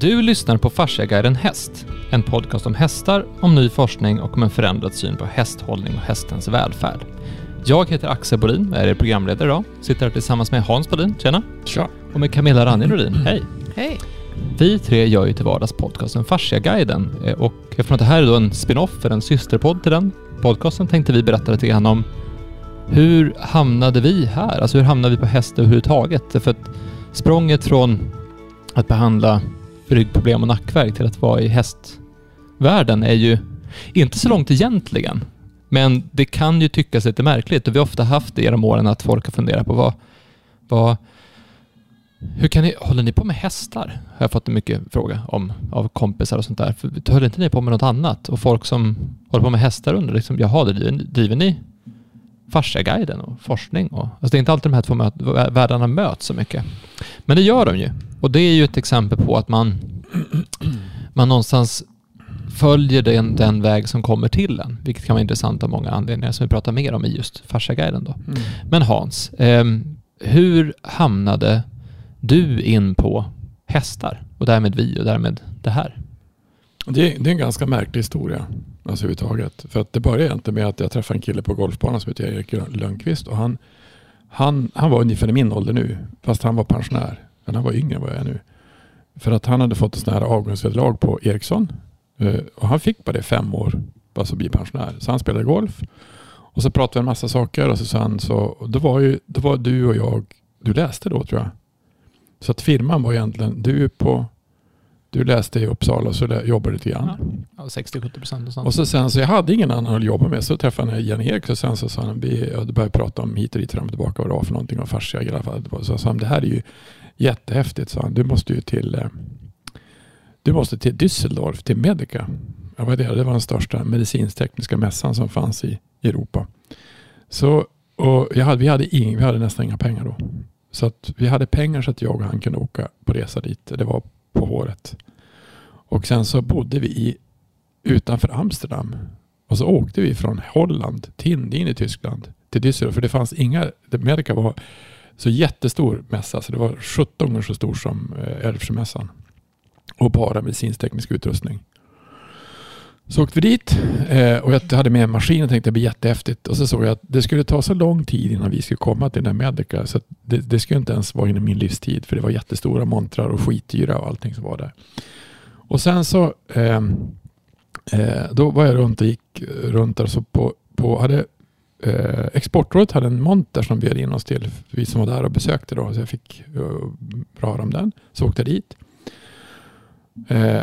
Du lyssnar på Fasciaguiden Häst, en podcast om hästar, om ny forskning och om en förändrad syn på hästhållning och hästens välfärd. Jag heter Axel Bodin och är er programledare idag. Sitter här tillsammans med Hans Bodin, tjena. Tja. Och med Camilla Ranjerodin, hej. Hej. Vi tre gör ju till vardags podcasten Fasciaguiden eh, och eftersom det här är då en spin-off för en systerpodd till den podcasten tänkte vi berätta lite grann om hur hamnade vi här? Alltså hur hamnade vi på häst överhuvudtaget? För att språnget från att behandla ryggproblem och nackvärk till att vara i hästvärlden är ju inte så långt egentligen. Men det kan ju tyckas lite märkligt och vi har ofta haft det genom åren att folk har funderat på vad, vad hur kan ni, håller ni på med hästar? Har jag fått en mycket fråga om av kompisar och sånt där. För, höll inte ni på med något annat? Och folk som håller på med hästar undrar liksom, jaha, driver, driver ni Fasciaguiden och forskning? Och, alltså det är inte alltid de här två möt, världarna möts så mycket. Men det gör de ju. Och det är ju ett exempel på att man, man någonstans följer den, den väg som kommer till en, vilket kan vara intressant av många anledningar som vi pratar mer om i just Fasciaguiden då. Mm. Men Hans, eh, hur hamnade du in på hästar och därmed vi och därmed det här? Det, det är en ganska märklig historia alltså överhuvudtaget. För att det började egentligen med att jag träffade en kille på golfbanan som heter Erik Lundqvist och han, han, han var ungefär i min ålder nu, fast han var pensionär. Men han var yngre än vad jag är nu. För att han hade fått ett sånt här avgångsvederlag på Ericsson. Eh, och han fick bara det fem år, bara så bli pensionär. Så han spelade golf. Och så pratade vi en massa saker och så sa han så, då var ju, då var du och jag, du läste då tror jag. Så att firman var egentligen, du på du läste i Uppsala och så jobbade lite grann. 60-70 procent. Och, och så sen så jag hade ingen annan att jobba med. Så träffade jag Jenny Erik och sen så sa han, vi började prata om hit och dit fram och tillbaka vad det var för någonting och fascia i alla fall. Så sa han, det här är ju jättehäftigt. Så han, du måste ju till, eh, du måste till Düsseldorf, till Medica. Jag var där, det var den största medicinstekniska mässan som fanns i Europa. Så, och jag hade, vi, hade ing, vi hade nästan inga pengar då. Så att vi hade pengar så att jag och han kunde åka på resa dit. Det var på håret. Och sen så bodde vi i, utanför Amsterdam. Och så åkte vi från Holland till in i Tyskland till Düsseldorf. För det fanns inga, Amerika var så jättestor mässa. Så det var 17 gånger så stor som eh, Älvsjömässan. Och bara medicinteknisk utrustning. Så åkte vi dit eh, och jag hade med en maskin och tänkte det blir jättehäftigt. Och så såg jag att det skulle ta så lång tid innan vi skulle komma till den där Medica. Så det, det, skulle inte ens vara inom min livstid. För det var jättestora montrar och skitdyra och allting som var där. Och sen så eh, Eh, då var jag runt och gick eh, runt där. Så på, på, hade, eh, Exportrådet hade en monter som bjöd in oss till. Vi som var där och besökte då. Så jag fick uh, röra om den. Så åkte jag dit. Eh,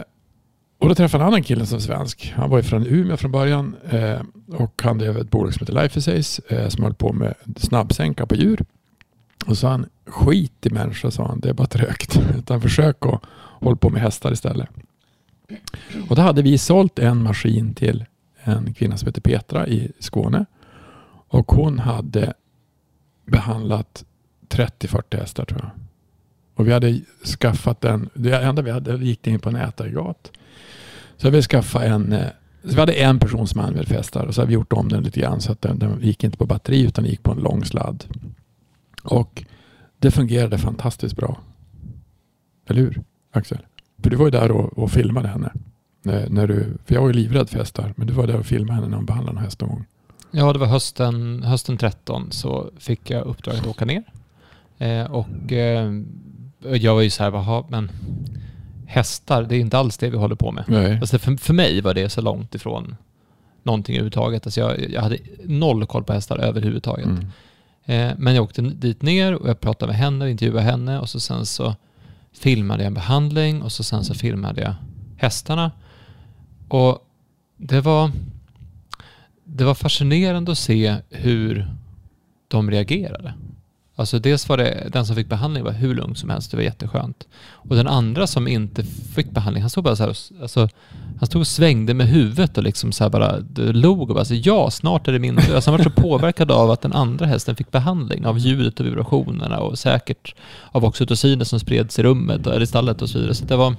och då träffade jag en annan kille som svensk. Han var från Umeå från början eh, och han drev ett bolag som heter Life Essays eh, som höll på med snabbsänka på djur. Och så sa han, skit i människor, sa han, det är bara trögt. Utan försök att hålla på med hästar istället. Och då hade vi sålt en maskin till en kvinna som heter Petra i Skåne. Och hon hade behandlat 30-40 hästar tror jag. Och vi hade skaffat den, det enda vi hade, gick in på nätaggregat. Så vi skaffade en eh, så vi hade en person som använde hästar och så hade vi gjort om den lite grann så att den, den gick inte på batteri utan gick på en lång sladd. Och det fungerade fantastiskt bra. Eller hur Axel? För du var ju där och, och filmade henne. När, när du, för jag var ju livrädd för hästar, men du var där och filmade henne när hon behandlade en häst någon gång. Ja, det var hösten, hösten 13 så fick jag uppdraget att åka ner. Eh, och eh, jag var ju så här, men hästar, det är inte alls det vi håller på med. Nej. Alltså för, för mig var det så långt ifrån någonting överhuvudtaget. Alltså jag, jag hade noll koll på hästar överhuvudtaget. Mm. Eh, men jag åkte dit ner och jag pratade med henne och intervjuade henne och så sen så filmade jag en behandling och så sen så filmade jag hästarna. Och det var, det var fascinerande att se hur de reagerade. Alltså dels var det, den som fick behandling var hur lugn som helst, det var jätteskönt. Och den andra som inte fick behandling, han stod bara så här, alltså, han stod och svängde med huvudet och liksom så bara log och bara så, ja, snart är det min Alltså han var så påverkad av att den andra hästen fick behandling, av ljudet och vibrationerna och säkert av oxytociner som spreds i rummet, eller i stallet och så vidare. Så det var,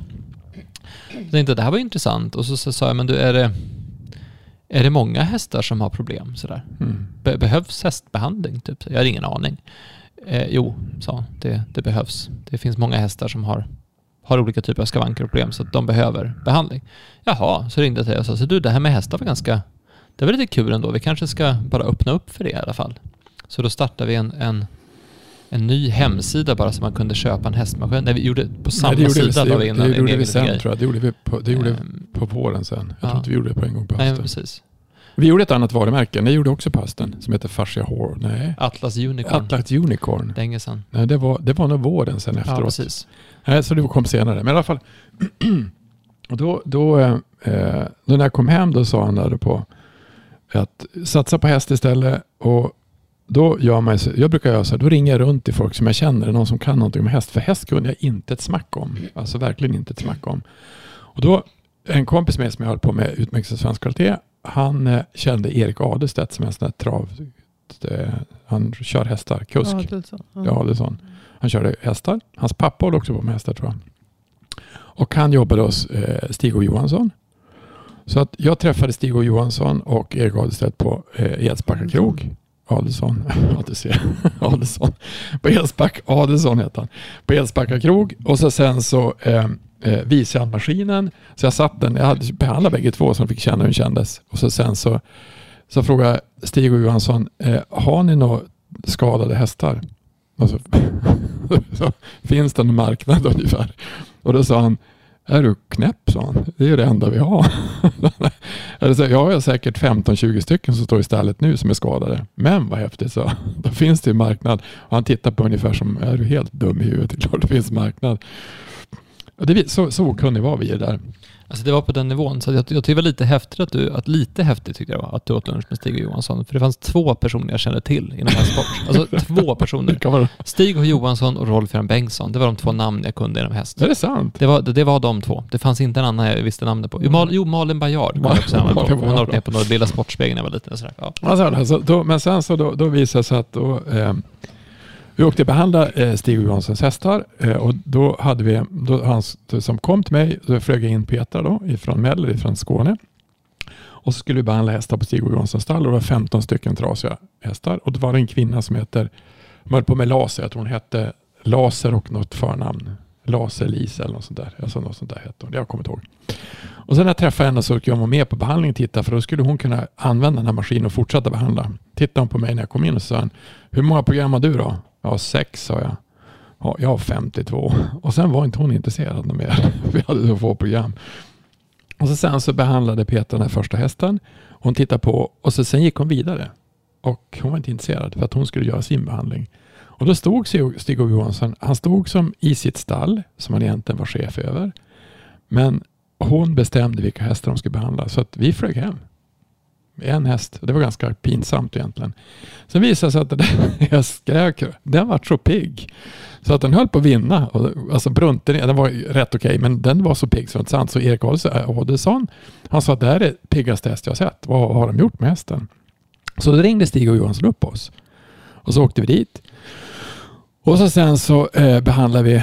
jag tänkte att det här var intressant och så, så sa jag, men du är det, är det många hästar som har problem sådär? Mm. Be behövs hästbehandling? Typ? Jag har ingen aning. Eh, jo, sa det, det behövs. Det finns många hästar som har, har olika typer av skavanker och problem så att de behöver behandling. Jaha, så ringde jag till dig och sa, så du det här med hästar var ganska, det var lite kul ändå. Vi kanske ska bara öppna upp för det i alla fall. Så då startade vi en, en, en ny hemsida bara så man kunde köpa en hästmaskin. Nej, vi gjorde på samma Nej, det gjorde sida vi, la vi det, in det en gjorde vi sen grej. tror jag. Det gjorde vi på, det gjorde Ehm, på våren sen. Jag ja. tror inte vi gjorde det på en gång på Nej, hösten. precis. Vi gjorde ett annat varumärke. Det gjorde också på hösten. Som heter Fascia Hår. Nej. Atlas Unicorn. Atlas Unicorn. Länge sedan. Nej, det var, det var nog våren sen Ja, efteråt. precis. Nej, så det kom senare. Men i alla fall. och då, då, eh, då när jag kom hem då sa han där på att satsa på häst istället. Och då gör man jag brukar göra så här, då ringer jag runt till folk som jag känner, någon som kan någonting om häst. För häst kunde jag inte ett smack om. Alltså verkligen inte ett smack om. Och då, en kompis med som jag höll på med utmärkelse svensk kvalitet, han eh, kände Erik Adestedt som är en sån där trav, eh, han kör hästar, kusk. Så. Ja. Han körde hästar. Hans pappa håller också på med hästar tror jag. Och han jobbade hos eh, Stig och Johansson. Så att jag träffade Stig och Johansson och Erik Adelsstedt på eh, Edsbacka krog. Adelsson. Adelsson. På Edsback. Adelsson heter han. På Edsbacka krog. Och så sen så eh, eh, visade han maskinen. Så jag satt den. Jag hade behandlat bägge två så de fick känna hur den kändes. Och så sen så, så frågade Stig och Johansson. Eh, har ni några skadade hästar? Alltså, så finns det en marknad ungefär? Och då sa han, är du knäpp? sa han. Det är ju det enda vi har. Eller så, jag har säkert 15-20 stycken som står i stallet nu som är skadade. Men vad häftigt så. Då finns det ju marknad. Och han tittar på ungefär som, är du helt dum i huvudet? Det är klart det finns marknad. Och det, så, så okunnig var vi där. Alltså det var på den nivån. Så jag, jag tyckte det var lite häftigt att du, att lite häftigt tyckte jag var, att du åt lunch med Stig och Johansson. För det fanns två personer jag kände till inom hästsport. Alltså två personer. Stig och Johansson och Rolf-Göran Bengtsson. Det var de två namn jag kunde inom häst. är det sant? Det var, det, det var de två. Det fanns inte en annan jag visste namnet på. Jo, Mal, jo Malin Bajard Hon har varit med på några Lilla Sportspegeln när jag var liten. Sådär. Ja. Alltså, då, men sen så då, då visade det sig att då, eh, vi åkte och behandlade eh, Stig Johanssons hästar eh, och då hade vi, då, han som kom till mig, då flög jag in Petra då ifrån Meller, ifrån Skåne. Och så skulle vi behandla hästar på Stig Johanssons stall och det var 15 stycken trasiga hästar. Och då var det en kvinna som heter, som höll på med laser, jag tror hon hette Laser och något förnamn. Laser-Lisa eller något sånt där. Alltså något sånt där hette hon, det har jag kommit ihåg. Och sen när jag träffade henne så fick jag vara med på behandlingen och titta för då skulle hon kunna använda den här maskinen och fortsätta behandla. Tittade hon på mig när jag kom in och sa hur många program har du då? Ja, sex sa jag. Ja, jag har 52. Och sen var inte hon intresserad något mer. Vi hade så få program. Och så sen så behandlade Peter den här första hästen. Hon tittade på och så sen gick hon vidare. Och hon var inte intresserad för att hon skulle göra sin behandling. Och då stod Stig- Ove Johansson, han stod som i sitt stall som han egentligen var chef över. Men hon bestämde vilka hästar de skulle behandla så att vi flög hem. En häst. Det var ganska pinsamt egentligen. Sen visade det sig att den där hästgrävkön, den var så pigg. Så att den höll på att vinna. Alltså Brunten, den var rätt okej, men den var så pigg så det var inte sant. Så Erik äh, Adelsson, han sa att det här är piggaste häst jag har sett. Vad har de gjort med hästen? Så då ringde Stig och Johansson upp oss. Och så åkte vi dit. Och så sen så eh, behandlade vi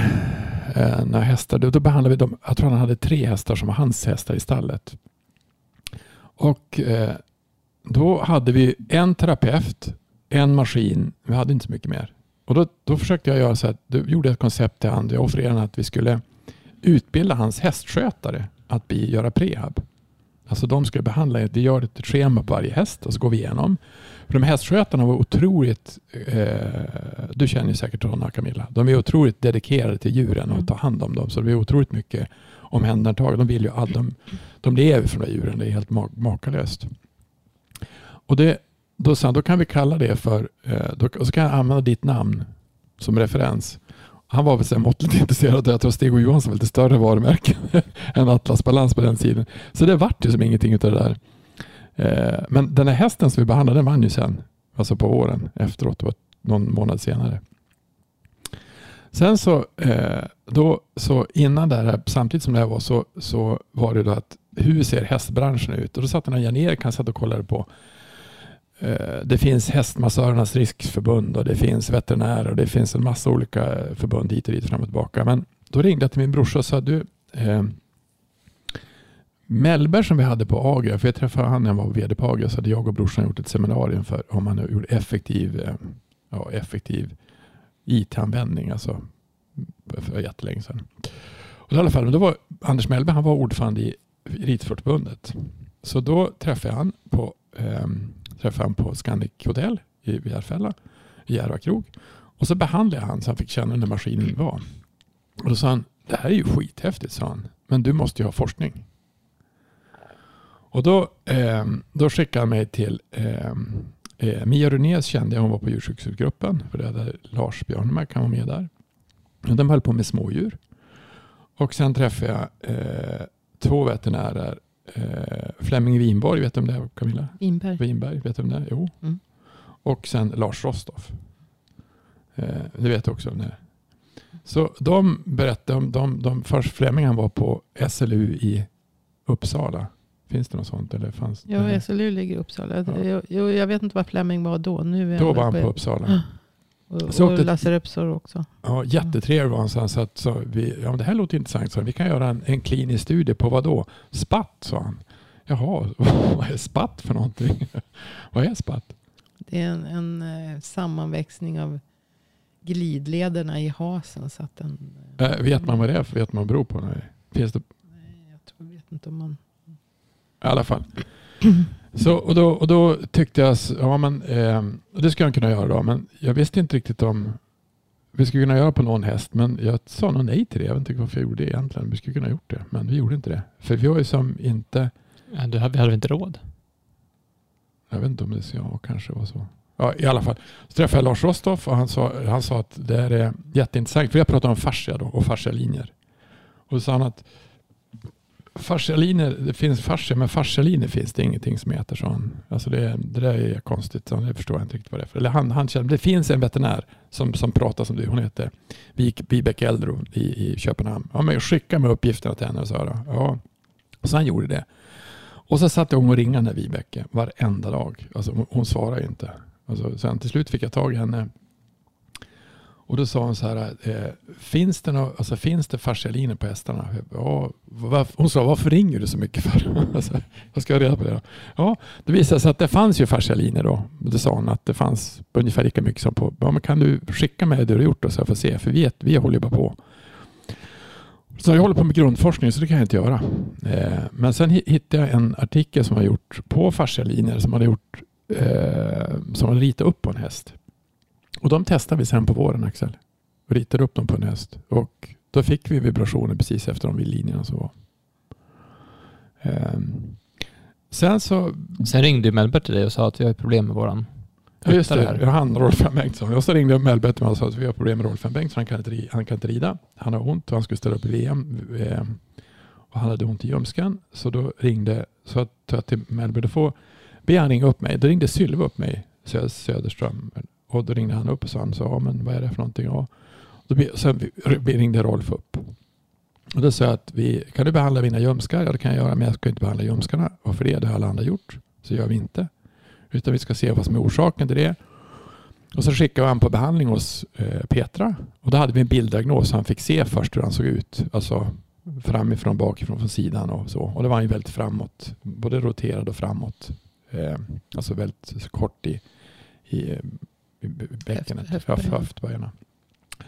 eh, några hästar. Då, då behandlade vi dem. Jag tror han hade tre hästar som var hans hästar i stallet. Och eh, då hade vi en terapeut, en maskin. Vi hade inte så mycket mer. Och då, då försökte jag göra så att du gjorde ett koncept till han. Jag offererade att vi skulle utbilda hans hästskötare att bli, göra prehab. Alltså de skulle behandla, vi gör ett schema på varje häst och så går vi igenom. För de hästskötarna var otroligt, eh, du känner ju säkert Ronna Camilla, de är otroligt dedikerade till djuren och tar hand om dem. Så det är otroligt mycket omhändertagande. De vill ju att de, de lever för de där djuren, det är helt ma- makalöst. Och det, då sa han, då kan vi kalla det för, eh, då, och så kan jag använda ditt namn som referens. Han var väl så måttligt intresserad och jag tror Stig och Johansson var lite större varumärken än Atlas Balans på den tiden. Så det vart ju som ingenting utav det där. Eh, men den här hästen som vi behandlade den vann ju sen. Alltså på våren efteråt, det var någon månad senare. Sen så, eh, då, så innan det här, samtidigt som det här var så, så var det då att hur ser hästbranschen ut? Och då satt den här Jan-Erik, han satt och kollade på Eh, det finns hästmassörernas riskförbund och det finns veterinärer och det finns en massa olika förbund hit och dit fram och tillbaka. Men då ringde jag till min brorsa och sa du eh, Mellberg som vi hade på Agria, för jag träffade han när jag var vd på Agria, så hade jag och brorsan gjort ett seminarium för om man gjorde effektiv, eh, ja, effektiv IT-användning, alltså för jättelänge sedan. Och Och i alla fall, då var Anders Mellberg han var ordförande i Ridsportförbundet. Så då träffade jag han på, eh, träffade han på Scandic Hotel i Järfälla, i Järva krog. Och så behandlade jag han så han fick känna när maskinen var. Och då sa han, det här är ju skithäftigt, sa han. Men du måste ju ha forskning. Och då, eh, då skickade han mig till eh, eh, Mia Runés kände jag, hon var på djursjukhusgruppen. För det hade Lars Björnemark, han var med där. Och de höll på med smådjur. Och sen träffade jag eh, två veterinärer. Eh, Flemming Winborg, vet du om det är Camilla? Winberg. Winberg, vet du om det är? Jo. Mm. Och sen Lars Rostoff. Eh, det vet jag också om det är. Så de berättade om, de, de, först Flemming han var på SLU i Uppsala. Finns det något sånt? Eller fanns Ja, det? SLU ligger i Uppsala. Ja. Jag, jag, vet inte var Fleming var då. Nu är Då var han på på Uppsala. Och, Så och åkte- Lasse Repsor också. Ja, jättetrevlig var han. Så han sa att så vi, ja, det här låter intressant. Så vi kan göra en, en klinisk studie på vad då? Spatt, sa han. Jaha, vad är spatt för någonting? vad är spatt? Det är en, en eh, sammanväxning av glidlederna i hasen. Så att den, Äh, vet man vad det är? Vet man vad det beror på? Nej. Finns det nej, jag tror, vet inte om man... i alla fall. Så, och, då, och då tyckte jag, ja men eh, det ska jag kunna göra då. Men jag visste inte riktigt om vi skulle kunna göra på någon häst. Men jag sa nog nej till det. Jag vet inte varför jag gjorde det egentligen. Vi skulle kunna gjort det. Men vi gjorde inte det. För vi har ju som inte Ja, du, vi hade inte råd? Jag vet inte om det så, ja, kanske var så. Ja, I alla fall. Så träffade jag Lars Rostoff och han sa, han sa att det här är jätteintressant. För jag pratade om fascia då och fascialinjer. Och då sa han att fascialiner, det finns fascia, men fascialiner finns det ingenting som heter. Så. Alltså det, det där är konstigt. Så det förstår jag inte riktigt vad det är för. Eller han, han känner, det finns en veterinär som, som pratar som du, Hon heter Vibeke Eldro i, i Köpenhamn. Ja, men skicka med uppgifterna till henne och så här. Ja. Så han gjorde det. Och så satte hon och ringde henne, Vibeke varenda dag. Alltså hon, hon svarade inte. Alltså, sen till slut fick jag tag i henne. Och då sa hon så här, eh, finns det, nå, alltså, finns det fascialiner på hästarna? Ja, hon sa, varför ringer du så mycket för? alltså, jag ska ha reda på det då. Ja, det visade sig att det fanns ju fascialiner då. Det sa hon att det fanns ungefär lika mycket som på, ja men kan du skicka med det du har gjort då så jag får se, för vi, vi håller ju bara på. Så jag håller på med grundforskning så det kan jag inte göra. Eh, men sen hittade jag en artikel som har gjort på fascialiner som hade gjort eh, som hade ritat upp på en häst. Och de testade vi sen på våren Axel. Och ritade upp dem på en häst. Och då fick vi vibrationer precis efter de linjerna som var. Eh, sen så Sen ringde Melbert till dig och sa att vi har problem med våran Ja just det, här. jag han Rolf. Bengtsson. Och så ringde mig och sa att vi har problem med Rolf. Bengtsson. Han kan inte, han kan inte rida. Han har ont och han skulle ställa upp i VM. eh, Och han hade ont i ljumsken. Så då ringde så att jag till Mellberg. Då får be han ringa upp mig. Då ringde Sylve upp mig, Sö- Söderström. Och då ringde han upp och sa, han sa ja, men vad är det för någonting? Ja. Då sen ringde Rolf upp. Och då sa jag att vi, kan du behandla mina ljumskar? Ja det kan jag göra men jag ska inte behandla ljumskarna. Varför det? Det har alla andra gjort. Så gör vi inte. Utan vi ska se vad som är orsaken till det. Och så skickade han på behandling hos eh, Petra. Och då hade vi en bilddiagnos. Han fick se först hur han såg ut. Alltså framifrån, bakifrån, från sidan och så. Och då var han ju väldigt framåt. Både roterad och framåt. Eh, alltså väldigt kort i, i bäckenet. Höft- Höft, höftböjarna.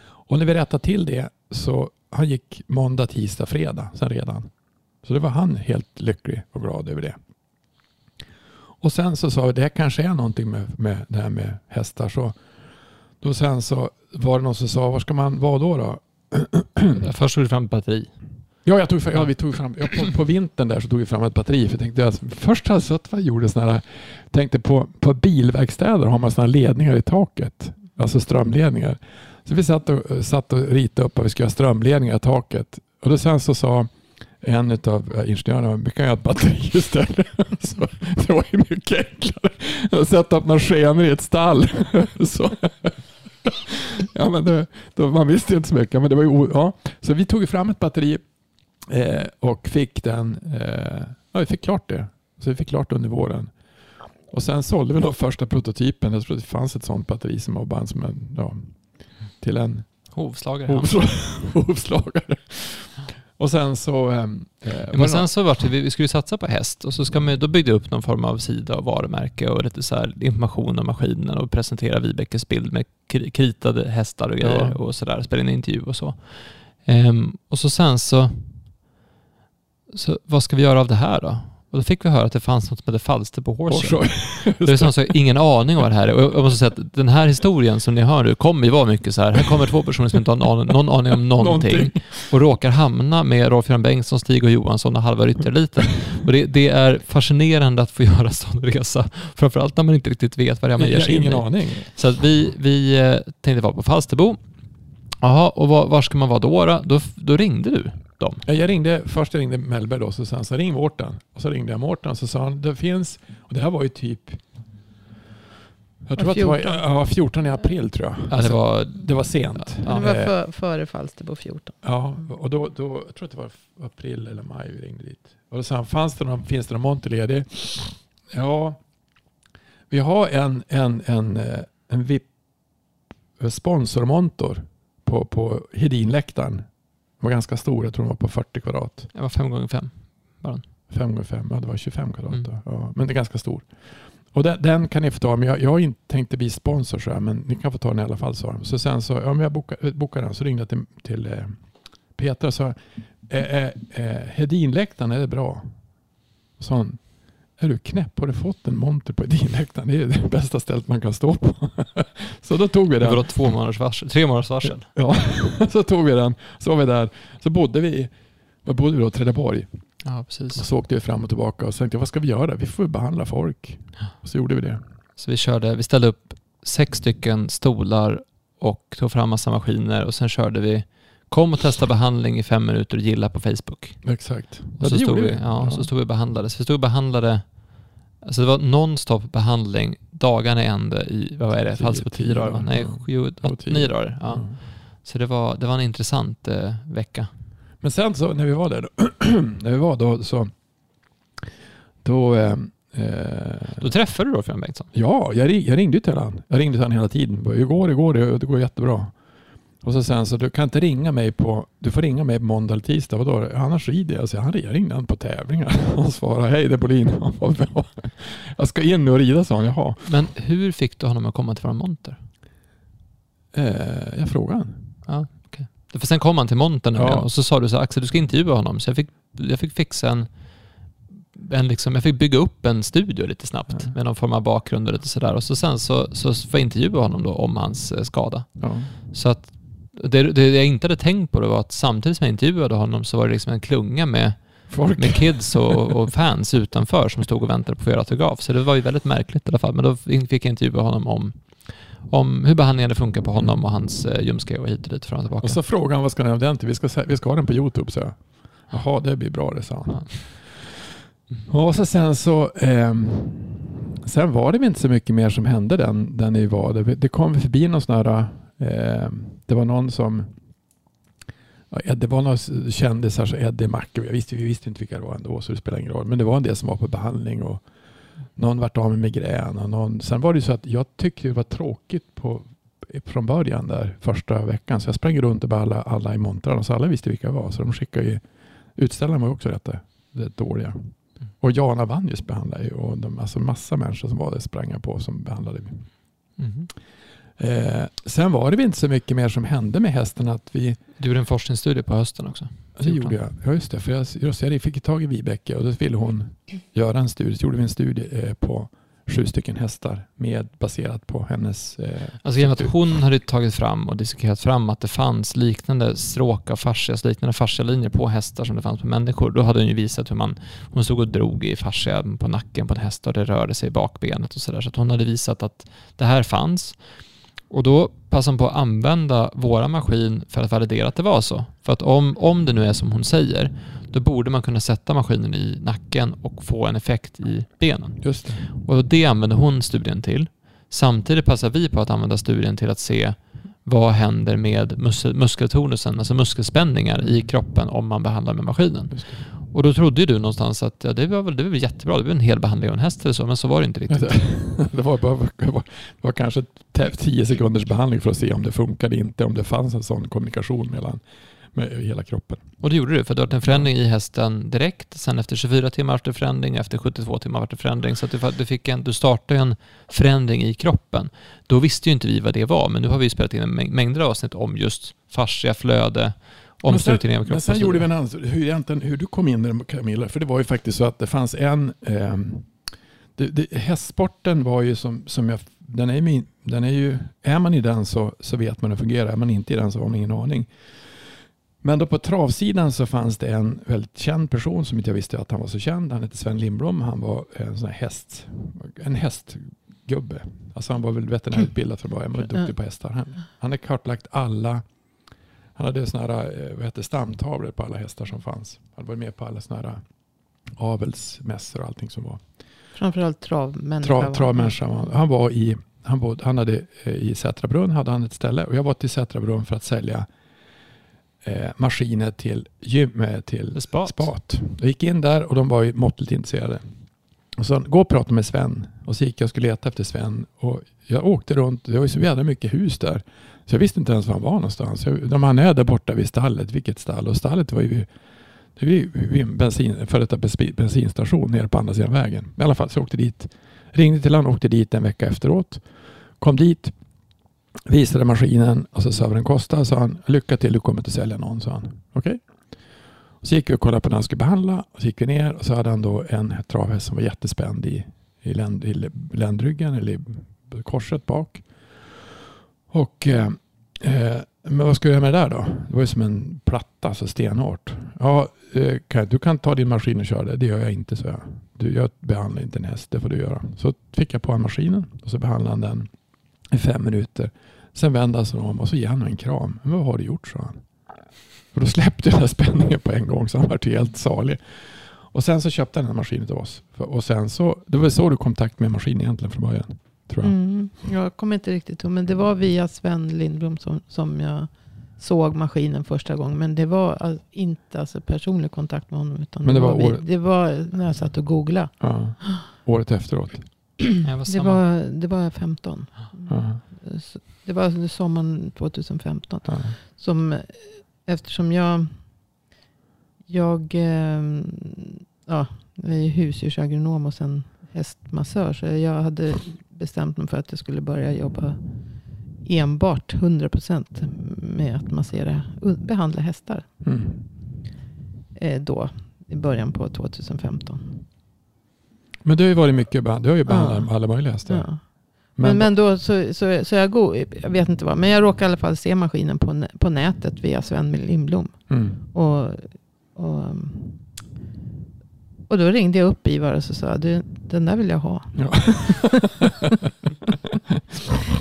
Och när vi rättade till det så han gick måndag, tisdag, fredag sen redan. Så det var han helt lycklig och glad över det. Och sen så sa vi, det här kanske är någonting med, med det här med hästar. Så då sen så var det någon som sa, var ska man vara då? då? Först tog du fram batteri. Ja, jag tog, ja, vi tog fram, ja, på, på vintern där så tog vi fram ett batteri. För jag tänkte, alltså, först hade jag och gjorde såna här, tänkte på, på bilverkstäder har man här ledningar i taket. Alltså strömledningar. Så vi satt och, satt och ritade upp att vi skulle ha strömledningar i taket. Och då sen så sa en av ingenjörerna, vi kan göra ett batteri istället. Så det var ju mycket enklare sätta upp några skenor i ett stall. Så. Ja, men det, då, man visste ju inte så mycket. Men det var ju, ja. Så vi tog fram ett batteri eh, och fick den, eh, ja, vi fick klart det. Så vi fick klart under våren. Och sen sålde vi då första prototypen. Jag tror det fanns ett sånt batteri som var bara som en, ja, till en Hovslagare. ja. hovsla- hovslagare. Och sen så... Eh, Ja, men sen så vart det, vi vi skulle satsa på häst och så ska man, då byggde jag upp någon form av sida och varumärke och lite så här information om maskinen och presentera Vibekes bild med kri- kritade hästar och grejer Ja. och sådär, spela in intervju och så. Ehm, och så sen så, så, vad ska vi göra av det här då? Och då fick vi höra att det fanns något som hette Falsterbo Horse. Det är som sagt ingen aning om vad det här är. Och jag måste säga att den här historien som ni hör nu kommer ju vara mycket så här. Här kommer två personer som inte har någon, någon aning om någonting, Någonting. och råkar hamna med Rolf-Göran Bengtsson, Stig och Johansson och halva ryttareliten. Och det, det är fascinerande att få göra sån resa. Framförallt när man inte riktigt vet vad det är man ger sig in i. Så att vi, vi eh, tänkte vara på Falsterbo. Jaha, och var, var ska man vara då, då? Då, då ringde du dem. Ja, Jag ringde, först jag ringde Mellberg då, så sa han så ring Mårten. Och så ringde jag Mårten och så sa han, det finns, och det här var ju typ, jag tror att det var 14. ja, 14 i april tror jag. Ja, det var... det var sent. Ja. det var Eh, för, före Falsterbo 14. Ja, och då, då, jag tror att det var april eller maj vi ringde dit. Och då sa han, fanns det någon, finns det någon monter ledig? Ja, vi har en, en, en, eh, en VIP sponsormontor på, på Hedinläktaren. Den var ganska stor, jag tror den var på 40 kvadrat. Det var fem gånger fem. 5 gånger 5, ja det var 25 kvadrat. Mm. Ja, men det är ganska stor. Och den, den kan ni få ta, men jag, jag har inte tänkt bli sponsor så här, men ni kan få ta den i alla fall sa de. Så sen så, ja men jag bokade, bokade den, så ringde jag till, till eh, Petra och sa, eh, eh, eh, Hedinläktaren, är det bra? Så sa hon, är du knäpp? Har du fått en monter på Hedinläktaren? Det är det bästa stället man kan stå på. så då tog vi Det den. var då två månaders varsel, tre månaders varsel. Ja, så tog vi den. Så var vi där. Så bodde vi, var bodde vi då? Trelleborg. Ja, Och precis. så åkte vi fram och tillbaka och så tänkte jag, vad ska vi göra? Vi får behandla folk. Och så gjorde vi det. Så vi körde, vi ställde upp sex stycken stolar och tog fram massa maskiner och sen körde vi Kom och testa behandling i fem minuter och gilla på Facebook. Exakt. Och Ja, så, det stod gjorde vi, vi. ja, Ja. så stod vi och behandlade. Så vi stod och behandlade, alltså det var nonstop behandling dagarna i ände i, vad är det, Tio- fanns på tio tio dagar Nej, sju, åt, nio dagar. Ja. Ja. Så det var, det var en intressant eh, vecka. Men sen så när vi var där, då, när vi var då så, då, eh, eh, Då träffade du Rolf-Göran Bengtsson. ja, jag, ring- jag ringde till honom. Jag ringde till honom hela tiden. Hur går det? Går det? Det går jättebra. Och så sen så du kan inte ringa mig på, du får ringa mig på måndag eller tisdag. Vadå? Annars rider jag. Så han ringde han på tävlingar. Han svarade, hej det är Bolin. Jag ska in nu och rida, sa han. Jaha. Men hur fick du honom att komma till vår monter? Eh, jag frågade han. Ja, okej. För sen kom han till montern Ja. och så sa du så här, Axel du ska intervjua honom. Så jag fick, jag fick fixa en, en liksom, jag fick bygga upp en studio lite snabbt Ja. med någon form av bakgrund och lite sådär. Och så sen så, så får jag intervjua honom då om hans eh, skada. Ja. Så att det, det jag inte hade tänkt på det var att samtidigt som jag intervjuade honom så var det liksom en klunga med, Folk. med kids och, och fans utanför som stod och väntade på att få göra autograf. Så det var ju väldigt märkligt i alla fall. Men då fick jag intervjua honom om, om hur behandlingen funkar på honom och hans eh, ljumske och hit och dit fram och tillbaka. Och så frågade han vad ska ni ha den till? Vi ska, vi ska ha den på Youtube, så jag. Jaha, det blir bra det, sa han. Ja. Och så sen så ehm, Sen var det inte så mycket mer som hände den, den vi var. Det, det kom förbi någon sån här Eh, det var någon som ja, Det var några kändisar, så Eddie Macke. Vi visste, vi visste inte vilka det var ändå så det spelar ingen roll. Men det var en del som var på behandling och någon vart av med migrän. Och någon, sen var det så att jag tyckte det var tråkigt på, från början där första veckan. Så jag sprang runt och behandlade alla i montrarna så alla visste vilka det var. Så de skickade ju utställarna var också rätt, rätt dåliga. Och Jana Vanjus behandlade ju och de, alltså massa människor som var där sprang jag på som behandlade Mm. Eh, sen var det inte så mycket mer som hände med hästen att vi Du gjorde en forskningsstudie på hösten också. det gjorde jag. Ja just det, för jag, just jag fick tag i Vibeke och då ville hon göra en studie. Så gjorde vi en studie eh, på sju stycken hästar med, baserat på hennes... Eh, Alltså genom att hon hade tagit fram och diskuterat fram att det fanns liknande stråk av fascia, alltså liknande fascialinjer på hästar som det fanns på människor. Då hade hon ju visat hur man, hon stod och drog i fascia på nacken på en häst och det rörde sig i bakbenet och sådär. Så att hon hade visat att det här fanns. Och då passade hon på att använda våra maskin för att validera att det var så. För att om, om det nu är som hon säger, då borde man kunna sätta maskinen i nacken och få en effekt i benen. Just det. Och det använde hon studien till. Samtidigt passar vi på att använda studien till att se vad händer med mus- muskeltonusen, alltså muskelspänningar i kroppen om man behandlar med maskinen. Och då trodde ju du någonstans att ja, det, var väl, det var väl jättebra, det var en hel behandling av en häst eller så, men så var det inte riktigt. Det var, bara, det var, det var kanske tio sekunders behandling för att se om det funkade inte, om det fanns en sån kommunikation mellan med hela kroppen. Och det gjorde du, för det var en förändring i hästen direkt. Sen efter 24 timmar var det förändring, efter 72 timmar var det förändring. Så att du, fick en, du startade en förändring i kroppen. Då visste ju inte vi vad det var, men nu har vi spelat in mängder av avsnitt om just fascia, flöde omstrukturering av Men kroppen. sen och så gjorde vi en ans- hur, hur du kom in där Camilla, för det var ju faktiskt så att det fanns en... ehm, det, det, hästsporten var ju som, som jag... Den är, min, den är ju... Är man i den så, så vet man hur det fungerar. Är man inte i den så har man ingen aning. Men då på travsidan så fanns det en väldigt känd person som inte jag visste att han var så känd. Han hette Sven Lindblom. Han var en sån här häst... En hästgubbe. Alltså han var väl veterinärutbildad från början. Han var duktig på hästar. Han, han har kartlagt alla han hade såna här, eh, vad heter, stamtavlor på alla hästar som fanns. Han hade varit med på alla såna här avelsmässor och allting som var. Framförallt travmänniska. Trav, va? travmänniska. var han. Han var i, han, bod, han hade eh, i Sätrabrunn hade han ett ställe och jag var till Sätrabrunn för att sälja eh, maskiner till gym, eh, till Spat. spat. Jag gick in där och de var ju måttligt intresserade. Och så gå och prata med Sven. Och så gick jag och skulle leta efter Sven. Och jag åkte runt. Det var ju så jävla mycket hus där. Så jag visste inte ens var han var någonstans. Jag, de han är där borta vid stallet. Vilket stall? Och stallet var ju vid, det var vid en bensin, före detta bensinstation nere på andra sidan vägen. I alla fall så jag åkte dit. Ringde till honom, åkte dit en vecka efteråt. Kom dit. Visade maskinen och så sa vad den kostade. Sa han, lycka till du kommer inte sälja någon. Sa han. Okej. Så gick vi och kollade på när han skulle behandla. Och så gick vi ner och så hade han då en travhäst som var jättespänd i, i, länd, i ländryggen eller i korset bak. Och eh, eh, men vad ska jag göra med det där då? Det var ju som en platta, så stenhårt. Ja, eh, kan, du kan ta din maskin och köra det. Det gör jag inte, så jag. Du, jag behandlar inte en häst, det får du göra. Så fick jag på honom maskinen och så behandlade han den i fem minuter. Sen vände han sig om och så ger han mig en kram. Men vad har du gjort, sa han. Och då släppte den här spänningen på en gång så han var helt salig. Och sen så köpte han den här maskinen till oss. Och sen så, det var så du kom i kontakt med maskinen egentligen från början. Tror jag. Mm, jag kommer inte riktigt ihåg. Men det var via Sven Lindblom som, som jag såg maskinen första gången. Men det var inte alltså personlig kontakt med honom. Utan Men det, det var var vi, år- det var när jag satt och googlade. Ja. Året efteråt. Det var, det var 15. Ja. Det var sommaren 2015. Ja. Som, eftersom jag, jag, eh, ja, jag är ju husdjursagronom och sen hästmassör. Så jag hade bestämt mig för att jag skulle börja jobba enbart 100% med att massera, behandla hästar. Mm. Eh, då, i början på 2015. Men det har ju varit mycket, du har ju behandlat Ja. alla möjliga hästar. Ja. Men, men då så, så, så jag går, jag vet inte vad, men jag råkade i alla fall se maskinen på, på nätet via Sven Lindblom. mm. Och, och, och då ringde jag upp Ivar och så sa du, den där vill jag ha. Ja.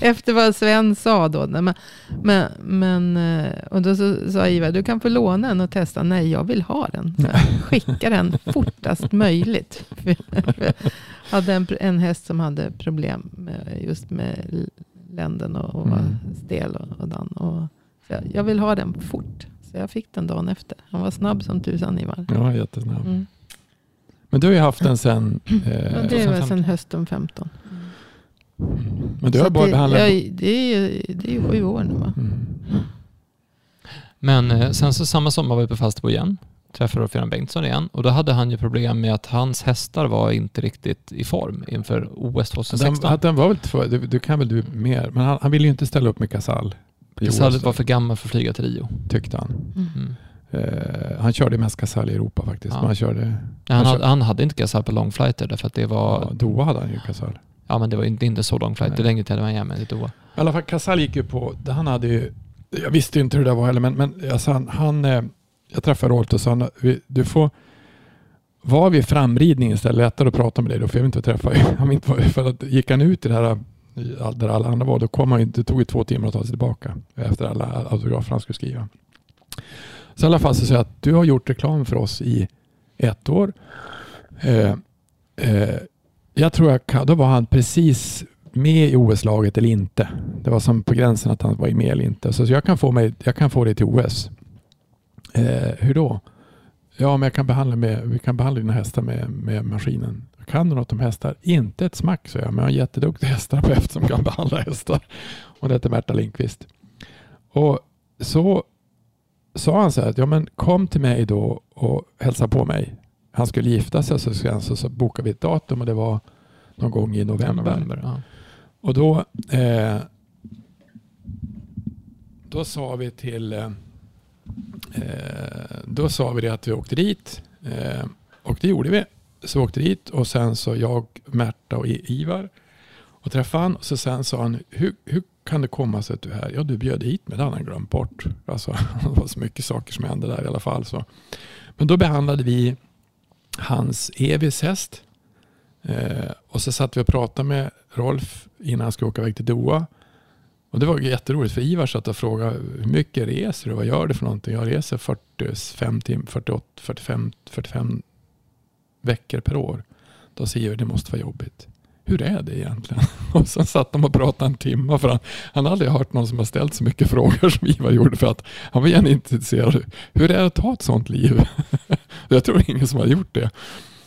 Efter vad Sven sa då. Men, men, men, eh, och då så, sa Ivar, du kan få låna den och testa. Nej, jag vill ha den. Så skicka den fortast möjligt. Jag hade en, en häst som hade problem med, just med länden och, och Mm. stel och, och dan. Och, jag, jag vill ha den fort. Så jag fick den dagen efter. Han var snabb som tusan Ivar. ja, jättesnabb. Mm. Men du har ju haft den sen... Eh, det var 2015. sedan hösten 15. men du har bara det, behandlat... ja, det, är, ju- det är ju sju år nu va? Mm. Men eh, sen så samma sommar var vi på Falsterbo igen. Träffade Göran Bengtsson igen och då hade han ju problem med att hans hästar var inte riktigt i form inför OS Den, 2016. att den var väl två, du, du kan väl du mer, men han, han ville ju inte ställa upp med Casall. Casall var för gammal för att flyga till Rio. Tyckte han. Mm. Eh, han körde mest Casall i Europa faktiskt. Ja. Han körde... Han, Han hade, han hade inte Casall på long flighter därför att det var, Ja, Doha hade han ju Casall. ja men det var inte, inte så long flight, Nej. det längre till Miami än till Doha. I alla fall Casall gick ju på, han hade ju, jag visste inte hur det var heller, men, men alltså han, han, eh, jag träffade Rolt och sa, vi- du får vara vid framridningen istället, lättare att prata med dig då, för jag vill inte träffa vara- för att gick han ut i det här, där alla andra var, då kom han det tog ju två timmar att ta sig tillbaka efter alla autografer han skulle skriva. Så i alla fall så säger jag att du har gjort reklam för oss i ett år. Eh, eh, jag tror jag kan, då var han precis med i OS-laget eller inte. Det var som på gränsen att han var med eller inte. Så jag kan få, mig, jag kan få det till OS. Eh, hur då? Ja, men jag kan behandla med, vi kan behandla dina hästar med, med maskinen. Kan du något om hästar? Inte ett smack, så jag. Men jag har en jätteduktig hästterapeut som kan behandla hästar. Och det heter Märta Lindqvist. Och så sa han så här att ja, men kom till mig då och hälsa på mig. Han skulle gifta sig så, sen så, så bokade vi ett datum och det var någon gång i november. ja. Och då, eh, då sa vi till, eh, eh, då sa vi det att vi åkte dit. Eh, och det gjorde vi. Så vi åkte dit och sen så jag, Märta och Ivar och träffade han. Och så sen sa han, hur, hur kan det komma sig att du är här? Ja, du bjöd hit mig, det hade han glömt bort. Alltså, det var så mycket saker som hände där i alla fall. Så. Men då behandlade vi hans Evis häst. Eh, och så satt vi och pratade med Rolf innan han skulle åka iväg till Doha. Och det var jätteroligt för Ivar satt och frågade hur mycket reser du? Vad gör du för någonting? Jag reser 45, tim- 48, 45, 45 veckor per år. Då säger Ivar det måste vara jobbigt. Hur är det egentligen? Och sen satt de och pratade en timme för han, han hade aldrig hört någon som har ställt så mycket frågor som Ivar gjorde för att han var gärna intresserad. Hur är det att ha ett sånt liv? Jag tror ingen som har gjort det.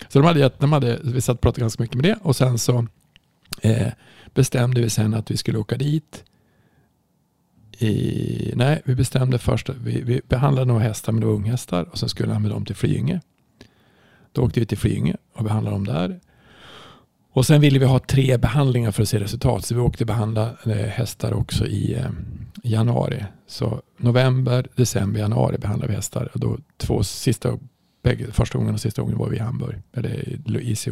Så de hade, gett- de hade, vi satt och pratade ganska mycket med det och sen så eh, bestämde vi sen att vi skulle åka dit. I, nej, vi bestämde först vi, vi behandlade några hästar, men det var unghästar och sen skulle han med dem till Flyinge. Då åkte vi till Flyinge och behandlade dem där. Och sen ville vi ha tre behandlingar för att se resultat. Så vi åkte behandla eh, hästar också i eh, januari. Så november, december, januari behandlade vi hästar. Och då två sista, bägge, första gången och sista gången var vi i Hamburg. Eller i ICH.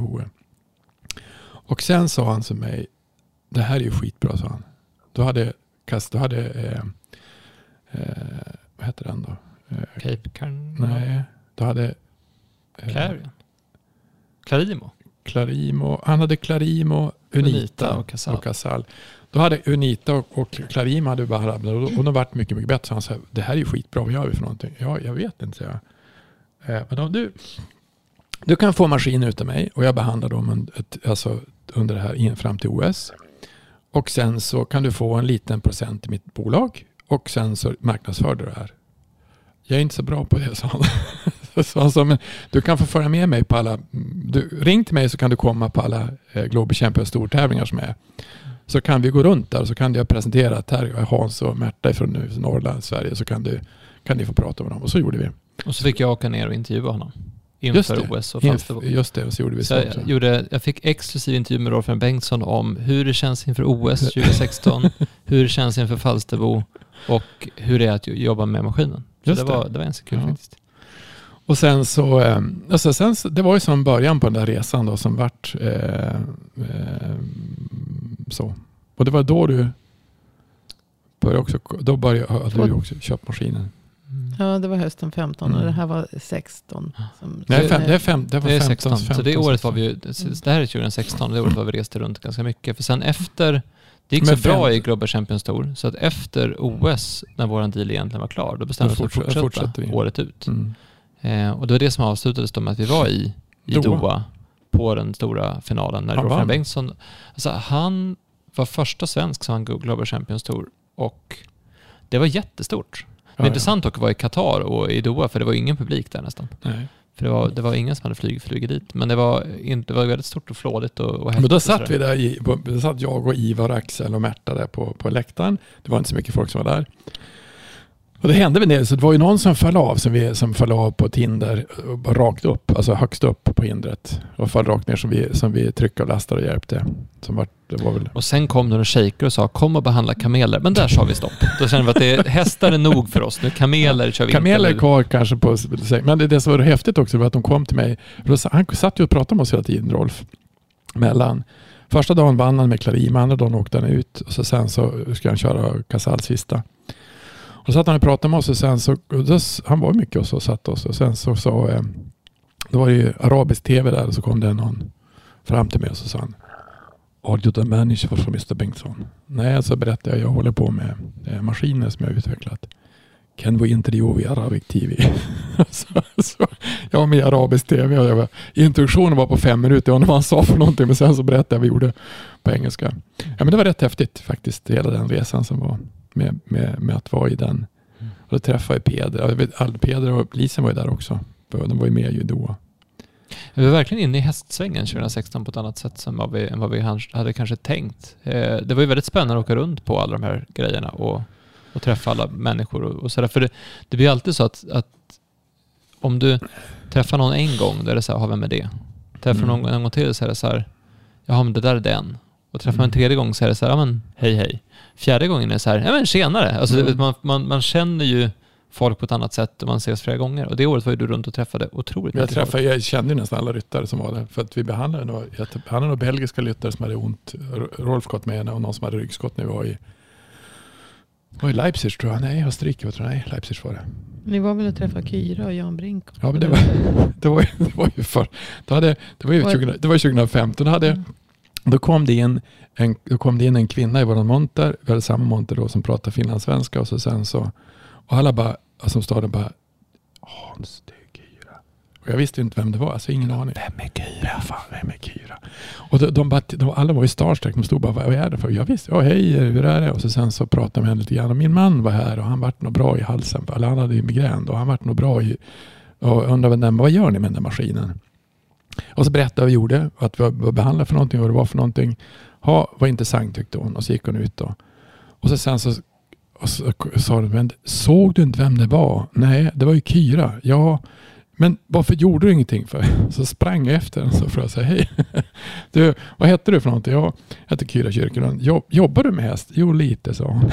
Och sen sa han till mig, det här är ju skitbra sa han. Då hade, då hade eh, eh, vad heter den då? Eh, Cape Carn... nej, då hade eh, Clarion? Clarimo? Clarimo, han hade Clarimo, Unita, Unita och Casal. och Casal. Då hade Unita och, och Clarimo hade bara och de har varit mycket, mycket bättre. Så han sa, det här är ju skitbra, vad gör vi för någonting? Ja, jag vet inte, jag. Eh, men om du, du kan få maskin utav mig och jag behandlar dem un- ett, alltså, under det här in, fram till OS. Och sen så kan du få en liten procent i mitt bolag och sen så marknadsför du det här. Jag är inte så bra på det, sa han. så han sa, men du kan få följa med mig på alla, du, ring till mig så kan du komma på alla eh, Global Champions stortävlingar som är. Så kan vi gå runt där och så kan jag presentera att här är Hans och Märta från Norrland, Sverige, så kan, du, kan ni få prata med dem. Och så gjorde vi. Och så fick jag åka ner och intervjua honom. Inför det. OS och Inf-. Just det, och så gjorde vi Så jag, gjorde, jag fick exklusiv intervju med Rolf Bengtsson om hur det känns inför OS 2016, hur det känns inför Falsterbo och hur det är att jobba med maskinen. Så Just det, det. var, det var ganska kul Ja. faktiskt. Och sen så, eh, alltså sen, så- det var ju som början på den där resan då som vart eh, eh, så. Och det var då du började också, då började, hade du också köpt maskinen. Ja, det var hösten 15 och Mm. det här var 16. Som, Nej, fem, det, är fem, det var Det är 15, 16, så det 15, året var vi ju, det här är 2016, det året var vi reste runt ganska mycket. För sen efter, det gick så bra i Global Champions Tour, så att efter OS, när vår deal egentligen var klar, då bestämde vi oss för att fortsätta året ut. Mm. Eh, och det var det som avslutades då med att vi var i, i Doha. Doha. på den stora finalen när Han vann. Bengtsson, alltså han var första svensk som vann Global Champions Tour och det var jättestort. Det var Ja, intressant dock att vara i Qatar och i Doha för det var ingen publik där nästan. ja. Nej. För det var, det var ingen som hade flyg, flugit dit. Men det var, inte, det var väldigt stort och flådigt och, och. Men då satt vi där, i, då satt jag och Ivar, Axel och Märta där på, på läktaren. Det var inte så mycket folk som var där. Och det hände väl det, så det var ju någon som föll av, som, vi, som föll av på ett hinder, och bara rakt upp, alltså högst upp på hindret. Och föll rakt ner som vi, som vi tryckte och lastade och hjälpte. Som var, det var väl... Och sen kom det några shejker och sa kom och behandla kameler. Men där sa vi stopp. Då kände vi att det är, hästar är nog för oss. Nu kameler kör vi Kameler är inte. kvar kanske på... Men det, det som var häftigt också var att de kom till mig. Han satt ju och pratade med oss hela tiden, Rolf. Mellan. Första dagen vann han med Clarima, andra dagen åkte han ut. Och så sen så ska han köra Casal sista. Och satt han och pratade med oss och sen så... han var mycket hos oss och satt oss. Och sen så sa... Eh, då var det ju arabisk tv där och så kom det någon fram till mig och så sa han Are you the manager for Mr Bengtsson? Nej, så berättade jag. Jag håller på med eh, maskiner som jag har utvecklat. Can we interview i Arabic TV? så, så, jag var med i Arabisk TV och jag var, introduktionen var på fem minuter. Jag undrar vad han sa för någonting men sen så berättade jag vad vi gjorde på engelska. Ja, men det var rätt häftigt faktiskt, hela den resan som var med, med, med att vara i den. Och då träffade jag Peder. Vet, Peder och Lisen var ju där också. De var ju med i Doha. Vi var verkligen inne i hästsvängen 2016 på ett annat sätt än vad vi, än vad vi hade kanske tänkt. Eh, det var ju väldigt spännande att åka runt på alla de här grejerna och, och träffa alla människor och, och sådär. För det, det blir alltid så att, att om du träffar någon en gång, då är det så här, "Ha, vem är det? Träffar Mm. någon en gång till så är det så här, jaha men det där är den. Och träffar man en Mm. tredje gång så är det så här, ja men hej hej. Fjärde gången är det så här, ja men tjenare. Alltså, Mm. det, man, man, man känner ju folk på ett annat sätt och man ses flera gånger. Och det året var ju du runt och träffade otroligt Jag, mycket folk. träffade, jag kände ju nästan alla ryttare som var där. För att vi behandlade några, jag behandlade några belgiska ryttare som hade ont. Rolf gått med och någon som hade ryggskott när vi var i, var i Leipzig tror jag. Nej, Österrike. Tror jag. Nej, Leipzig var det. Ni var väl och träffade Kyra och Jan Brink? Ja, men det var, det var, ju- det var ju för, då hade, det var ju Var- 20, det var 2015. Då, hade, Mm. Då, kom det in en, då kom det in en kvinna i våran monter, vi hade samma monter då som pratade finlandssvenska och så sen så, och alla bara, som staden bara, Hans, det är Kyra. Och jag visste inte vem det var, alltså ingen aning. Vem är Kyra? Fan, vem är Kyra? Och de, de, bara, de alla var ju starstruck, de stod bara, vad är det för? Jag visste, ja hej, hur är det? Och så sen så pratade de med henne lite grann. Och min man var här och han vart nog bra i halsen, eller han hade ju migrän och han vart nog bra i, och undrade vad, vad gör ni med den där maskinen? Och så berättade vi vad vi gjorde, att vi var behandlade för någonting, vad det var för någonting. Ha, vad intressant tyckte hon. Och så gick hon ut då. Och så sen så, och så sa hon, men såg du inte vem det var? Nej, det var ju Kyra. Ja, men varför gjorde du ingenting för? Så sprang jag efter henne och frågade säga hej. Du, vad hette du för någonting? Ja, jag heter Kyra Kyrkelund. Jobb, jobbar du med häst? Jo, lite sa hon.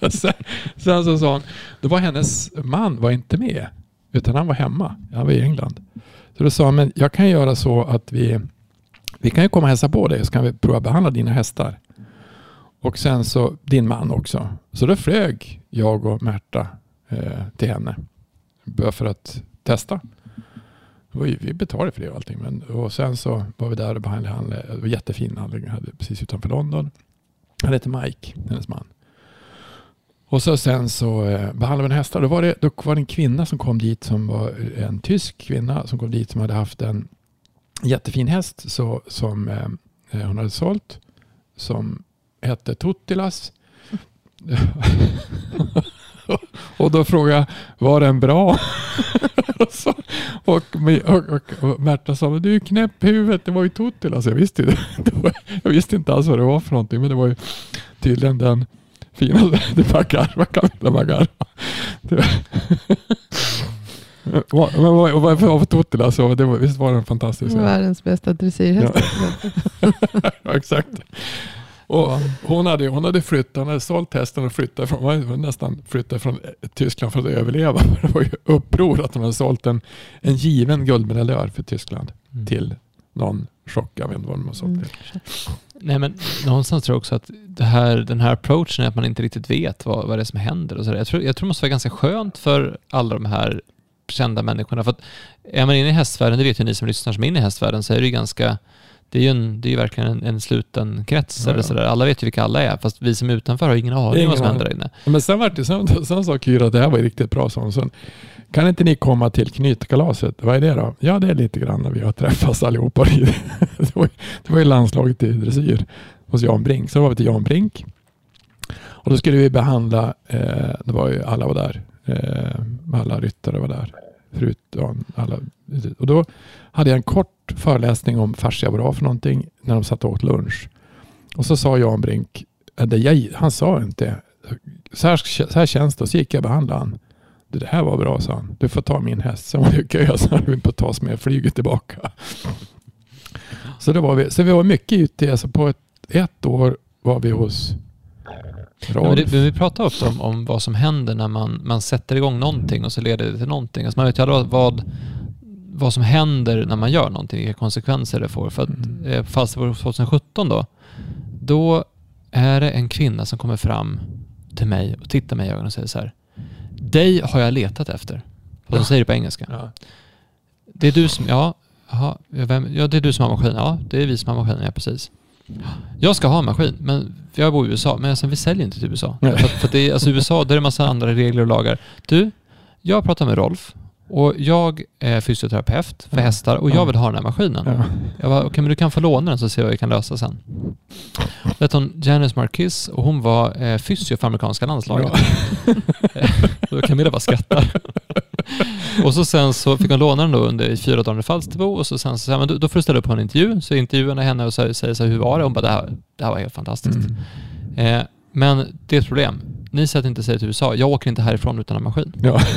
sen, sen så sa hon, då var hennes man var inte med. Utan han var hemma. Han var i England. Så då sa han, men jag kan göra så att vi, vi kan ju komma och hälsa på dig så kan vi prova behandla dina hästar. Och sen så din man också. Så då flög jag och Märta eh, till henne. Bara för att testa. Ju- Vi betalade för det och allting. Men, och sen så var vi där och behandlade. Det var jättefin anläggning. hade Precis utanför London. Han heter Mike, hennes man. Och så sen så eh, behandlade vi en hästar. Då var, det, då var det en kvinna som kom dit som var en tysk kvinna som kom dit som hade haft en jättefin häst så, som eh, hon hade sålt. Som hette Tuttilas. och då frågade jag, var den bra? och, så, och, och, och, och Märta sa, du är knäpp i huvudet, det var ju Tuttilas. Jag visste, ju. Det var, jag visste inte alls vad det var för någonting, men det var ju tydligen den finaste. Det var garva, Camilla var garva. Men vad var Tuttilas? Så det var- Visst var den fantastisk? Världens bästa dressyrhäst. Ja, exakt. Och hon, hade, hon hade flyttat, hon hade sålt hästen och flyttat från, hon nästan flyttat från Tyskland för att överleva. Det var ju uppror att hon hade sålt en, en given guldmedaljör för Tyskland Mm. till någon chock. Jag vet inte vad har sålt Mm. Nej, men någonstans tror jag också att det här, den här approachen är att man inte riktigt vet vad, vad det är som händer. Och så där. Jag, tror, jag tror det måste vara ganska skönt för alla de här kända människorna. För att är man inne i hästvärlden, det vet ju ni som lyssnar som är inne i hästvärlden, så är det ju ganska det är ju, en, det är ju verkligen en, en sluten krets. Ja, eller sådär. Alla vet ju vilka alla är, fast vi som är utanför har ingen aning Ingen vad som händer där inne. Men sen, var det, sen, sen sa Kyra att det här var riktigt bra. sa hon kan inte ni komma till knytkalaset? Vad är det då? Ja, det är lite grann när vi har träffats allihopa. det, var, ju- det var ju landslaget i dressyr hos Jan Brink. Så var vi till Jan Brink. Och då skulle vi behandla, eh, det var ju alla var där. Eh, alla ryttare var där. Förutom alla. Och då hade jag en kort föreläsning om fascia vad var för någonting när de satt och åt lunch. Och så sa Jan Brink, äh, det jag, han sa inte, så här, så här känns det. Och så gick jag och behandlade han. Det här var bra, sa han. Du får ta min häst. Sen var det kö, så vi på oss med flyget tillbaka. Så, det var vi, så vi var mycket ute. Alltså på ett, ett år var vi hos Ja, det, vi pratar ofta om, om vad som händer när man, man sätter igång någonting och så leder det till någonting. Alltså man vet ju aldrig vad, vad som händer när man gör någonting, vilka konsekvenser det får. För att Mm. eh, Falsterbo 2017 då, då är det en kvinna som kommer fram till mig och tittar mig i ögonen och säger så här. Dig har jag letat efter. Och de säger det på engelska. Ja. Det är du som, ja, jaha, vem, ja det är du som har maskin. Ja, det är vi som har maskinen, ja precis. Jag ska ha en maskin, men jag bor i USA, men alltså, vi säljer inte till USA. För, för det är, alltså USA, där är det massa andra regler och lagar. Du, jag pratar med Rolf och jag är fysioterapeut för Ja. hästar och Ja. jag vill ha den här maskinen. Ja. Jag bara, okej men du kan få låna den så ser vi vad vi kan lösa sen. Då hette hon Janice Marquis och hon var eh, fysio för amerikanska landslaget. Då Camilla bara skrattar. och så sen så fick hon låna den då under fyra dagar i Falsterbo och så sen så sa men då, får du ställa upp på en intervju. Så intervjuade henne och säger så här, hur var det? Hon bara, det här, det här var helt fantastiskt. Mm. Eh, men det är ett problem. Ni säger att ni inte säger till USA. Jag åker inte härifrån utan en maskin. Ja.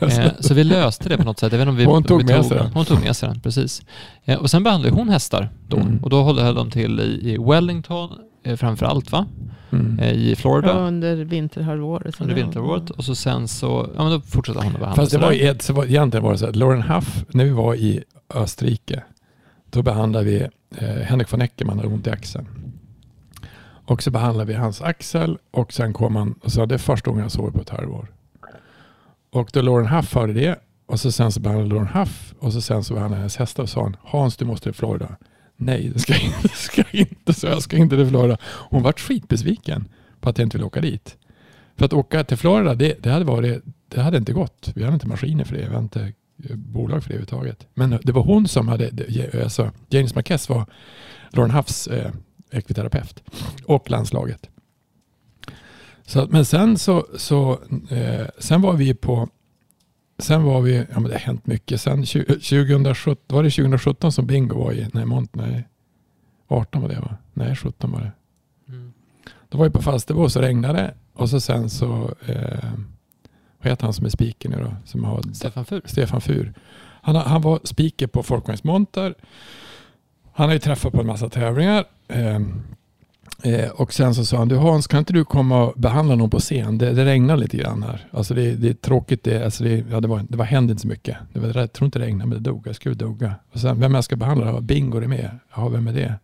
Eh, så vi löste det på något sätt. Jag vet inte om vi, Hon tog vi med sig den. Hon tog med sig den, precis. Eh, och sen behandlade hon hästar då. Mm. Och då höll de till i, i Wellington, eh, framför allt va? Mm. Eh, I Florida. Ja, under vinterhalvåret. under det- vinterhalvåret. Och så sen så, ja men då fortsatte han att behandlas. Fast det var, ett- så var, egentligen var det så att Lauren Huff, när vi var i Österrike, då behandlade vi eh, Henrik von Eckermann hade ont i axeln. Och så behandlade vi hans axel och sen kom han, och sa det är första gången jag sover på ett halvår. Och då Lauren Huff hörde det och så sen så behandlade Lauren Huff och så sen så behandlade hennes hästar och sa han, Hans du måste till Florida. Nej, det ska, jag inte- ska inte, så jag ska inte till Florida. Hon var skitbesviken på att jag inte ville åka dit. För att åka till Florida, det, det, hade varit, det hade inte gått. Vi hade inte maskiner för det. Vi hade inte eh, bolag för det överhuvudtaget. Men det var hon som hade, alltså, James Marquez var Lauren Huffs eh, ekviterapeut och landslaget. Så, men sen så, så eh, sen var vi på, sen var vi, ja men det har hänt mycket. Sen tju- 2017, var det 2017 som Bingo var i, nej, Mont, nej, 18 var det va? Nej, 17 var det. Mm. Då var vi på Falsterbo så regnade det och så sen så, eh, vad heter han som är speaker nu då? Som har, Stefan Fur. Stefan Fur. Han, han var speaker på Folkvagnsmonter. Han har ju träffat på en massa tävlingar. Eh, eh, och sen så sa han, du Hans kan inte du komma och behandla någon på scen? Det, det regnar lite grann här. Alltså det, det är tråkigt. Det, alltså det, ja, det, var, det var, hände inte så mycket. Det var, jag tror inte det regnade men det dog. Jag skulle dugga. Och sen, vem jag ska behandla? Bingo är med. Ja, vem är det?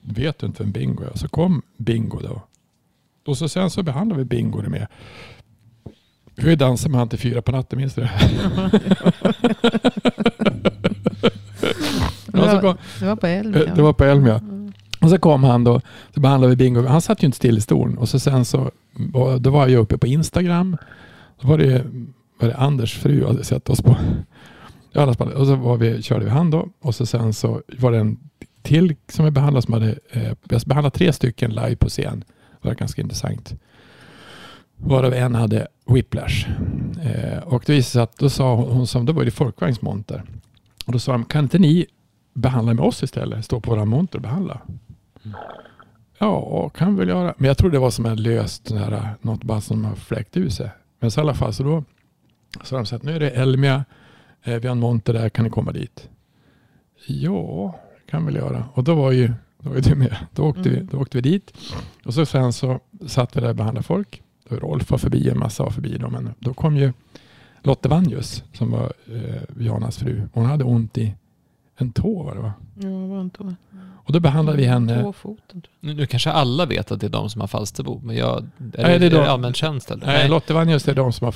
Vet du inte vem Bingo är? Så kom Bingo då. Och så sen så behandlade vi Bingo det med. Vi dansat med han till fyra på natten, minns du det? Det var, kom, det var på Elmia. det var på Elmia. Och så kom han då, så behandlade vi Bingo. Han satt ju inte still i stolen. Och så sen så, var- då var jag uppe på Instagram. Då var det, var det Anders fru hade sett oss på. I alla fall. Och så var vi, körde vi han då. Och så sen så var det en till som vi behandlade som hade, eh, jag behandlade tre stycken live på scen. Det var ganska intressant. Varav en hade whiplash. Eh, och det visade sig att då sa hon, hon som, då var det folkvagnsmonter. Och då sa de, kan inte ni behandla med oss istället? Stå på våra monter och behandla. Ja, kan vi väl göra. Men jag tror det var som en löst, här, något bara som har fläkt ur sig. Men så i alla fall, så då så har de sagt, nu är det Elmia, eh, vi har en monter där, kan ni komma dit? Ja, kan vi väl göra. Och då var ju, då var ju du med. Då åkte, vi, Mm. då åkte vi dit. Och så sen så satt vi där och behandlade folk. Då Rolf var förbi, en massa var förbi. Då, men då kom ju Lotte Vanjus som var eh, Janas fru. Hon hade ont i en tå var det va? Ja, det var inte Och då behandlade vi henne. Tåfoten. tror Nu, nu kanske alla vet att det är de som har Falsterbo, men jag... Är, Nej, det, det är är det de- allmänt känt eller? Nej, Lotte Vanjus är de som har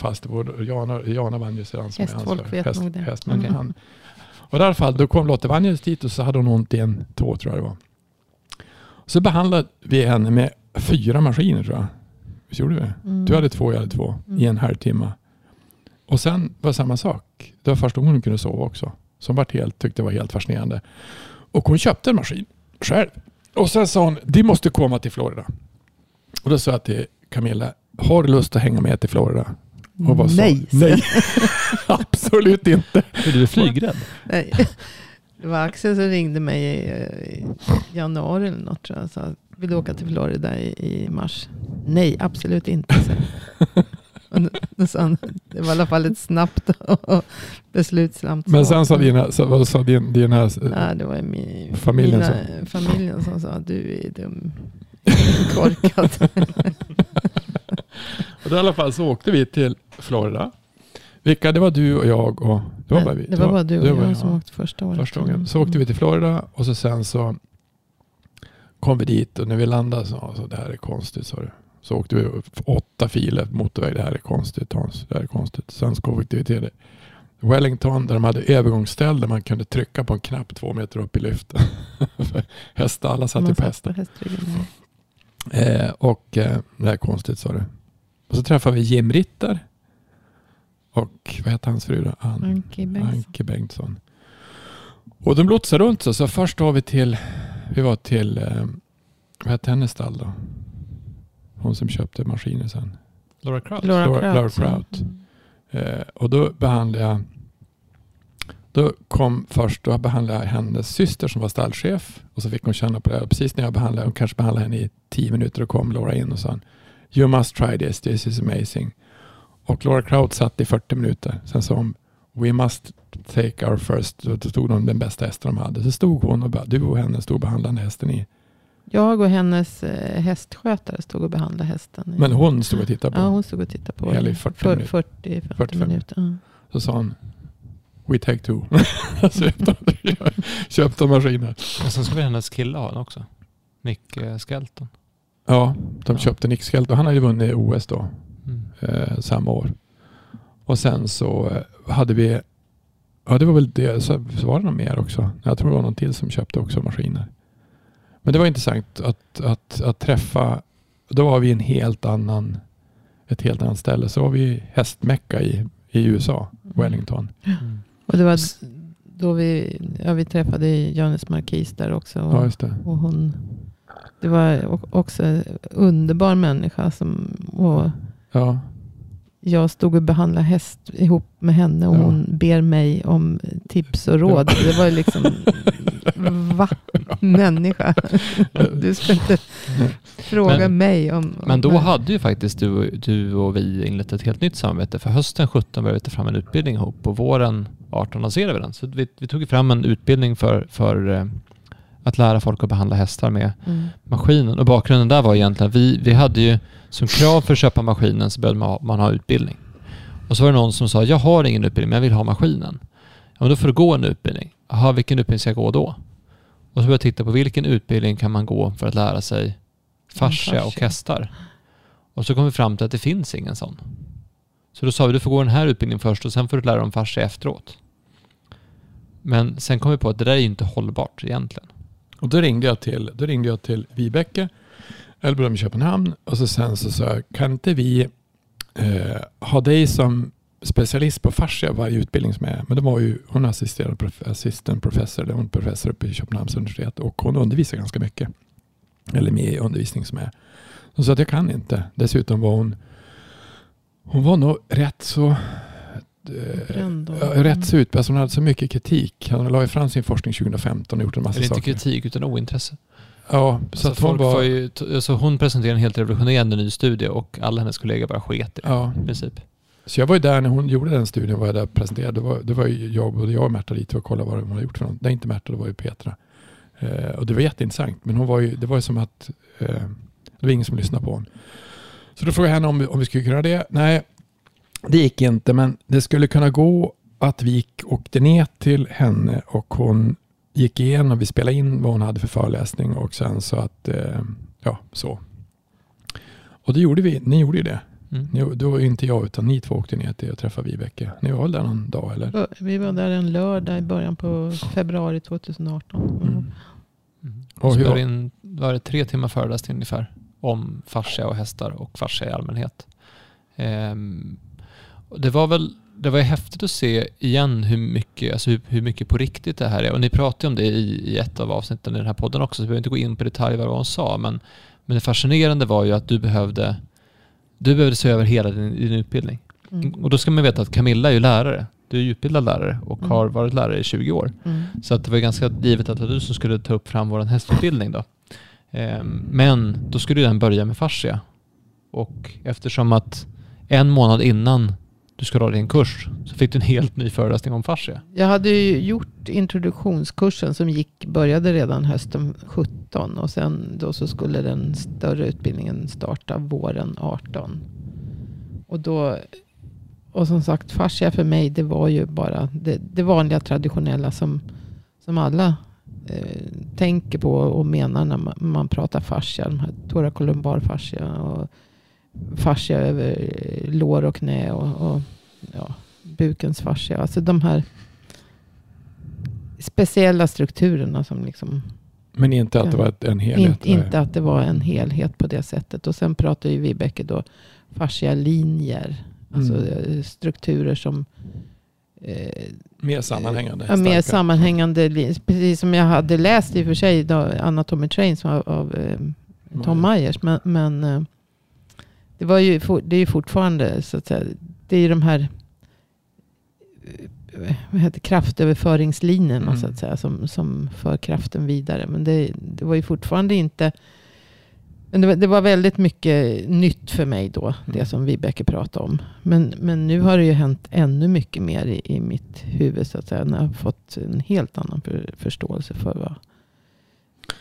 och Jana, Jana Vanjus är han som Hästfolk är ansvarig. vet nog det. hästman. Mm. Han. Och i alla fall, då kom Lotte Vanjus dit och så hade hon ont i en tå tror jag det var. Så behandlade vi henne med fyra maskiner tror jag. Visst gjorde vi? Mm. Du hade två, jag hade två i en halvtimme. Och sen var det samma sak. Det var första gången hon kunde sova också. Som vart helt, tyckte var helt fascinerande. Och hon köpte en maskin själv. Och sen sa hon, de måste komma till Florida. Och då sa jag till Camilla, har du lust att hänga med till Florida? Och sa- Nej, Nej, absolut inte. Är du flygrädd? Nej. Det var Axel som ringde mig i, i januari eller något. Tror jag. Vill du åka till Florida i, i mars? Nej, absolut inte. Så. Sa han, det var i alla fall ett snabbt och beslutsamt Men sen sa dina, så, sa din, dina Ja, det var min, Familjen mina, familjen som sa du är dum. Korkad. och då i alla fall så åkte vi till Florida. Vilka? Det var du och jag och... Det var bara vi. det var bara du och det jag var som åkte första året. Första gången. Så åkte vi till Florida och så sen så kom vi dit och när vi landade så sa det här är konstigt. Så, så åkte vi åtta filer motorväg. Det här är konstigt Hans. Det här är konstigt. Vi till Wellington där de hade övergångsställ där man kunde trycka på en knapp två meter upp i lyften. Hästar, alla satt ju på hästar. Eh, och eh, det här är konstigt sa du. Och så träffade vi Jim Ritter. Och vad heter hans fru då? Ann. Anki Bengtsson. Anke Bengtsson. Och de lotsade runt så, så först var vi till, vi var till, eh, vad hette hennes stall då? Hon som köpte maskiner sen. Laura Kraut? Laura Laura- Kraut. Laura. Kraut. Mm. Eh, och då behandlade jag, då kom först, då behandlade jag hennes syster som var stallchef. Och så fick hon känna på det. Och precis när jag behandlade, hon kanske behandlade henne i tio minuter och kom Laura in och sa You must try this, this is amazing. Och Laura Kraut satt i 40 minuter. Sen sa hon We must take our first. Då tog de den bästa hästen de hade. Så stod hon och bara, du och henne stod behandlande hästen i Jag och hennes eh, hästskötare stod och behandlade hästen. Men hon stod och tittade på. Ja, hon stod och tittade på i 40 för- minuter. 40-50 45. minuter. Ja. Så sa hon We take two. köpte maskiner. Och sen skulle hennes kille ha den också. Nick eh, Skelton. Ja, de köpte Nick Skelton. Han hade ju vunnit OS då. Mm. eh, samma år. Och sen så eh, hade vi, ja det var väl det, så, så var det något mer också. Jag tror det var någon till som köpte också maskiner. Men det var intressant att, att, att träffa, då var vi i en helt annan, ett helt annat ställe. Så var vi hästmecka i, i USA, Wellington. Mm. Och det var då vi, ja, vi träffade Johannes Marquis där också. Och, Ja, just det. och hon, det var också en underbar människa. Som, och Ja, jag stod och behandlade häst ihop med henne och Ja. hon ber mig om tips och råd. Det var ju liksom, va? Människa. Du ska inte fråga Men- mig om... om Men då hade ju faktiskt du, du och vi inlett ett helt nytt samarbete. För hösten 17 började vi ta fram en utbildning ihop och våren 18 lanserade vi den. Så vi, vi tog fram en utbildning för, för eh, att lära folk att behandla hästar med Mm. maskinen. Och bakgrunden där var egentligen att vi, vi hade ju som krav för att köpa maskinen så behövde man ha, man ha utbildning. Och så var det någon som sa, jag har ingen utbildning men jag vill ha maskinen. Ja, men då får du gå en utbildning. Jaha, vilken utbildning ska jag gå då? Och så började jag titta på vilken utbildning kan man gå för att lära sig fascia och hästar. Och så kom vi fram till att det finns ingen sån. Så då sa vi, du får gå den här utbildningen först och sen får du lära dig om fascia efteråt. Men sen kom vi på att det där är ju inte hållbart egentligen och då ringde jag till, då ringde jag till Vibeke, Elbrum i Köpenhamn. Och så sen så sa jag, kan inte vi eh, ha dig som specialist på fascia varje utbildning som är. Men det var ju, hon är assisterande prof, assistent professor, eller hon är professor uppe i Köpenhamns universitet och hon undervisar ganska mycket. Eller med i undervisning som är. Hon sa att jag kan inte. Dessutom var hon, hon var nog rätt så eh, Bränd och- ja, rätt så ut, alltså hon hade så mycket kritik. Han la ju fram sin forskning 2015 och gjort en Det massa är inte saker. kritik utan ointresse. Ja, så Så att hon får ju, alltså hon presenterade en helt revolutionerande ny studie och alla hennes kollegor bara sket i det Ja, i princip. så jag var ju där när hon gjorde den studien, var jag där och presenterade. Det var, det var ju jag, både jag och Märta dit och kollade vad hon hade gjort för något. Nej, inte Märta, det var ju Petra. Eh, och det var jätteintressant, men hon var ju, det var ju som att eh, det var ingen som lyssnade på henne. Så då frågade jag henne om, vi- om vi skulle kunna det. Nej, det gick inte, men det skulle kunna gå att vi gick, åkte ner till henne och hon gick igenom, vi spelade in vad hon hade för föreläsning och sen så att, eh, ja, så. Och det gjorde vi, ni gjorde ju det. Mm. Ni, då var ju inte jag utan ni två åkte ner till och träffade Vibeke. Ni var väl där någon dag eller? Vi var där en lördag i början på februari 2018. Mm. Mm. Och Och så hur in, var det tre timmar föreläsning ungefär om fascia och hästar och fascia i allmänhet. Och det var väl det var häftigt att se igen hur mycket, alltså hur, hur mycket på riktigt det här är. Och ni pratade om det i, i ett av avsnitten i den här podden också, så vi behöver inte gå in på detaljer vad hon sa. Men, men det fascinerande var ju att du behövde, du behövde se över hela din, din utbildning. Mm. Och då ska man veta att Camilla är ju lärare. Du är ju utbildad lärare och Mm. har varit lärare i 20 år. Mm. Så att det var ganska givet att det var du som skulle ta upp fram vår hästutbildning då. Ehm, Men då skulle den börja med fascia. Och eftersom att en månad innan du skulle ha din kurs så fick du en helt ny föreläsning om fascia. Jag hade ju gjort introduktionskursen som gick, började redan hösten 17 och sen då så skulle den större utbildningen starta våren 18. Och då, och som sagt fascia för mig det var ju bara det, det vanliga traditionella som, som alla eh, tänker på och menar när man, man pratar fascia. De här thoracolumbar fascia och fascia över lår och knä och, och ja, bukens fascia. Alltså de här speciella strukturerna som liksom Men inte att det var en helhet? in, inte att det var en helhet på det sättet. Och sen pratar ju Vibeke då fascialinjer. Alltså Mm. eh, strukturer som eh, Mer sammanhängande? Ja, mer sammanhängande. Precis som jag hade läst i och för sig då, Anatomy Trains av, av eh, Tom Myers. Men, men eh, det, var ju, det är ju fortfarande så att säga. Det är ju de här vad heter, kraftöverföringslinjerna Mm. så att säga. Som, som för kraften vidare. Men det, det var ju fortfarande inte. Men det var, det var väldigt mycket nytt för mig då. Det Mm. som Vibeke pratade om. Men, men nu har det ju hänt ännu mycket mer i, i mitt huvud. Så att säga. När jag har fått en helt annan för, förståelse för vad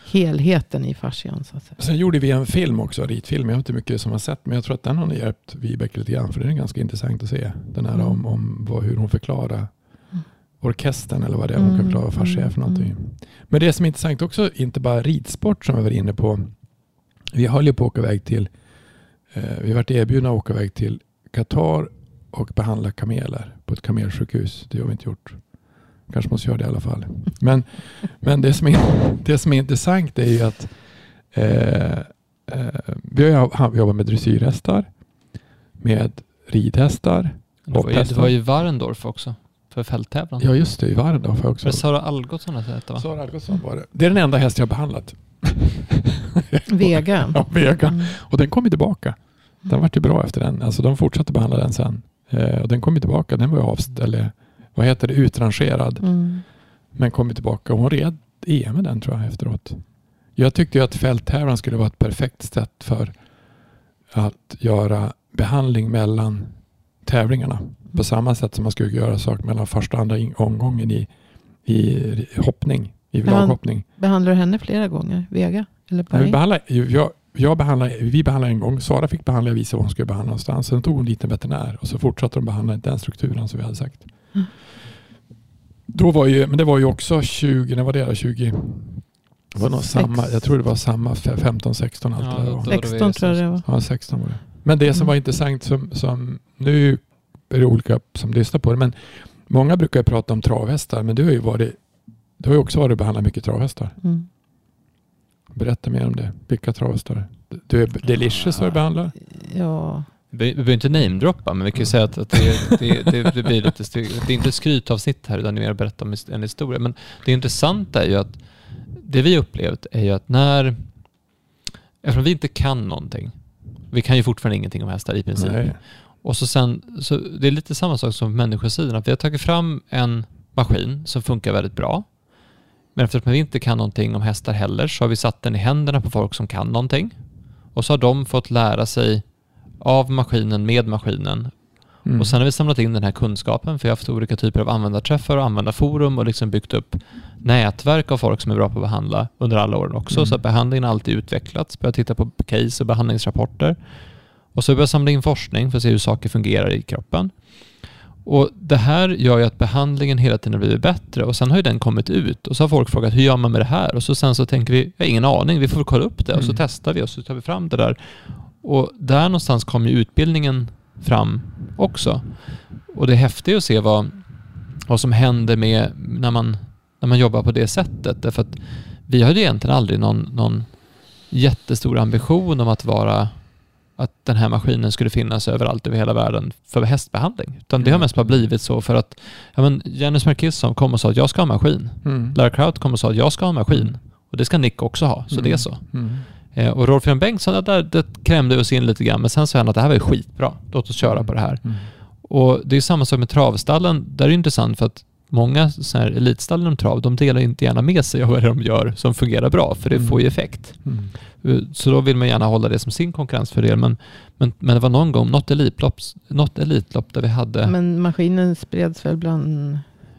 helheten i fascian. Så att säga. Sen gjorde vi en film också, ritfilm. Jag har inte mycket som har sett, men jag tror att den har hjälpt Vibeke lite grann. För den är ganska intressant att se. Den här Mm. om, om vad, hur hon förklarar Mm. orkestern eller vad det är hon kan Mm, förklara vad fascia är för mm, någonting. Men det som är intressant också, inte bara ridsport som vi var inne på. Vi höll ju på att åka iväg till, eh, vi varit erbjudna att åka iväg till Qatar och behandla kameler på ett kamelsjukhus. Det har vi inte gjort. Kanske måste göra det i alla fall. Men, men det, som är, det som är intressant är ju att eh, eh, vi har jobbat med dressyrhästar, med ridhästar. Det var, ju, det var ju Warendorf också, för fälttävlan. Ja just det, i jag också. Var det Sara Algotsson hette va? Sara Algotsson var det. Det är den enda häst jag har behandlat. Vega. Ja, Vega. Mm. Och den kom ju tillbaka. Den vart ju bra efter den. Alltså de fortsatte behandla den sen. Eh, och den kom ju tillbaka. Den var ju avst- eller vad heter det, utrangerad. Mm. Men kom ju tillbaka. Och hon red EM med den tror jag efteråt. Jag tyckte ju att fälttävlan skulle vara ett perfekt sätt för att göra behandling mellan tävlingarna. På samma sätt som man skulle göra sak mellan första och andra omgången i, i hoppning. I laghoppning. Behandlar du henne flera gånger? Vega? Eller Nej, vi, en? behandlade, jag, jag behandlade, vi behandlade en gång. Sara fick behandla, jag visade vad hon skulle behandla någonstans. Sen tog hon dit en veterinär och så fortsatte de behandla den strukturen som vi hade sagt. Då var ju, men det var ju också 20, när var det då? 20? Det var nog samma, jag tror det var samma fe- 15, 16 allt Ja, det där då- var. då- 16 tror jag det var. Ja, 16 var det. Men det som Mm. var intressant som, som nu är det olika som lyssnar på det, men många brukar ju prata om travhästar, men du har ju varit, du har ju också varit och behandlat mycket travhästar. Mm. Berätta mer om det. Vilka travhästar? Du är Delicious har du behandlat? Ja. Vi be- vi behöver inte namedroppa, men vi kan ju säga att, att det, det, det, det blir lite Det är inte ett skrytavsnitt här, utan det är mer att berätta om en historia. Men det intressanta är ju att det vi upplevt är ju att när... Eftersom vi inte kan någonting, vi kan ju fortfarande ingenting om hästar i princip. Nej. Och så sen, så det är lite samma sak som människosidan, att vi har tagit fram en maskin som funkar väldigt bra. Men eftersom vi inte kan någonting om hästar heller så har vi satt den i händerna på folk som kan någonting. Och så har de fått lära sig av maskinen med maskinen. Mm. Och sen har vi samlat in den här kunskapen för jag har haft olika typer av användarträffar och användarforum och liksom byggt upp nätverk av folk som är bra på att behandla under alla åren också. Mm. Så att behandlingen har alltid utvecklats. Börjat titta på case och behandlingsrapporter. Och så börjar jag samla in forskning för att se hur saker fungerar i kroppen. Och Det här gör ju att behandlingen hela tiden har blivit bättre och sen har ju den kommit ut och så har folk frågat hur gör man med det här? Och så sen så tänker vi, jag har ingen aning, vi får kolla upp det och så Mm. testar vi och så tar vi fram det där. Och där någonstans kom ju utbildningen fram också. Och det är häftigt att se vad, vad som händer med när man, när man jobbar på det sättet. Därför att vi hade egentligen aldrig någon, någon jättestor ambition om att vara att den här maskinen skulle finnas överallt över hela världen för hästbehandling. Utan det har Mm. mest bara blivit så för att ja, men Janus Markisson kom och sa att jag ska ha maskin. Mm. Lara Kraut kom och sa att jag ska ha maskin. Och det ska Nick också ha, så det är så. Mm. Eh, och Rolf Jan Bengtsson, ja, där, det krämde oss in lite grann, men sen sa han att det här var ju skitbra. Låt oss köra på det här. Mm. Och det är samma sak med travstallen. Där är det intressant för att många så här elitstall inom trav, de delar inte gärna med sig av vad de gör som fungerar bra, för det Mm. får ju effekt. Mm. Eh, Så då vill man gärna hålla det som sin konkurrensfördel. Men, men, men det var någon gång, något elitlopp, något elitlopp där vi hade... Men maskinen spreds väl bland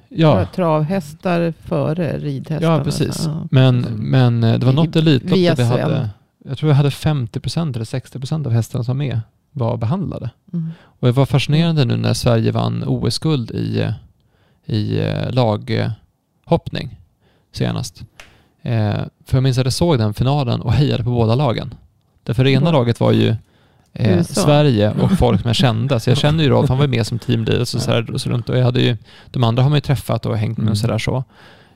ja, travhästar före ridhästarna? ja, precis. Ja. Men, men eh, det var något elitlopp där vi hade... Jag tror vi hade 50% eller 60% av hästarna som var med var behandlade. Mm. Och det var fascinerande nu när Sverige vann OS-guld i, i eh, laghoppning senast. Eh, för jag minns att jag såg den finalen och hejade på båda lagen. Därför det ena Bra. laget var ju eh. Sverige och folk som jag kände. Så jag kände ju Rolf, han var med som teamleader så, så, här, och så runt. Och jag hade ju, de andra har man ju träffat och hängt med Mm. och sådär så.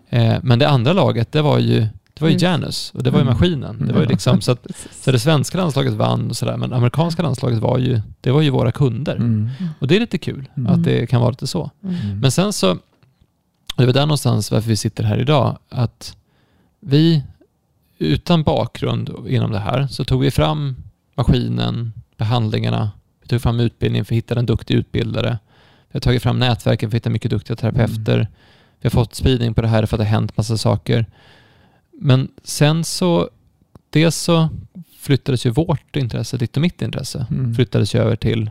Eh, men det andra laget, det var ju, det var ju Mm. Janus och det var ju Mm. maskinen. Det var ju liksom, så, att, så det svenska landslaget vann och sådär, men amerikanska landslaget var ju, det var ju våra kunder. Mm. Och det är lite kul Mm. att det kan vara lite så. Mm. Men sen så, det var där någonstans varför vi sitter här idag, att vi utan bakgrund inom det här så tog vi fram maskinen, behandlingarna, vi tog fram utbildningen för att hitta en duktig utbildare. Vi har tagit fram nätverken för att hitta mycket duktiga terapeuter. Vi har fått spridning på det här för att det har hänt massa saker. Men sen så, dels så flyttades ju vårt intresse, ditt och mitt intresse, Mm. flyttades ju över till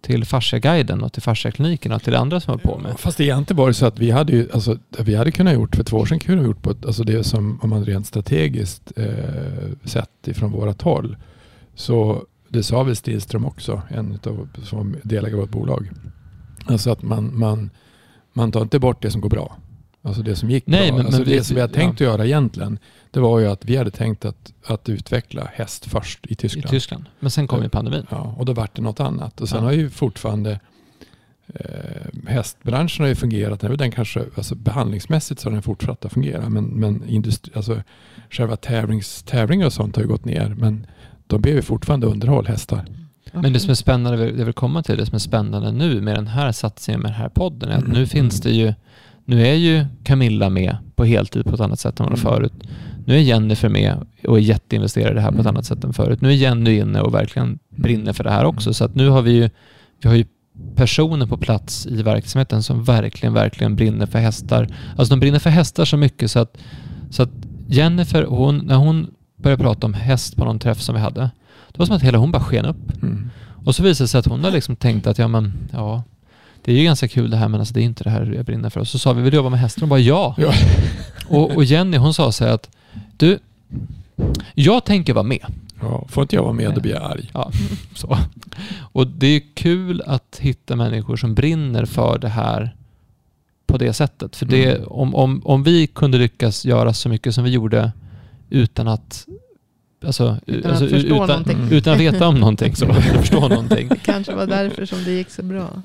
till fasciaguiden och till fasciakliniken och till andra som var på med. Fast egentligen var det så att vi hade, ju, alltså, vi hade kunnat gjort, för två år sedan kunde vi gjort på ett, alltså det som om man rent strategiskt eh, sett ifrån vårat håll. Så det sa väl Stilström också, en av som delägare i vårt bolag. Alltså att man, man, man tar inte bort det som går bra. Alltså det som gick Nej, bra. men- alltså men det vi- som vi hade ja. tänkt att göra egentligen, det var ju att vi hade tänkt att, att utveckla häst först i I Tyskland. Tyskland. Men sen kom ju pandemin. Ja, och då vart det något annat. Och sen Ja. har ju fortfarande eh, hästbranschen har ju fungerat, nu den kanske, alltså behandlingsmässigt så har den fortsatt att fungera. Men, men industri, alltså själva tävlings, tävlingar och sånt har ju gått ner. Men de behöver fortfarande underhåll, hästar. Men det som är spännande, jag vill komma till, det som är spännande nu med den här satsningen med den här podden, är att nu Mm. finns det ju, nu är ju Camilla med på heltid på ett annat sätt än hon var Mm. förut. Nu är Jennifer med och är jätteinvesterad i det här på ett Mm. annat sätt än förut. Nu är Jenny inne och verkligen brinner för det här också. Så att nu har vi ju, vi har ju personer på plats i verksamheten som verkligen, verkligen brinner för hästar. Alltså de brinner för hästar så mycket så att, så att Jennifer, hon, när hon började prata om häst på någon träff som vi hade, det var som att hela hon bara sken upp. Mm. Och så visade det sig att hon har liksom tänkt att ja men, ja, det är ju ganska kul det här men alltså det är inte det här jag brinner för. Och så sa vi, vill du jobba med hästar? Hon bara ja. Ja. Och, och Jenny hon sa så här att, du, jag tänker vara med. Ja, får inte jag vara med då blir jag arg. Ja, så. Och det är kul att hitta människor som brinner för det här på det sättet. För det, Mm. om, om, om vi kunde lyckas göra så mycket som vi gjorde utan att Alltså, Utan alltså, att förstå utan, någonting. utan att veta om någonting, så, eller förstå någonting. Det kanske var därför som det gick så bra.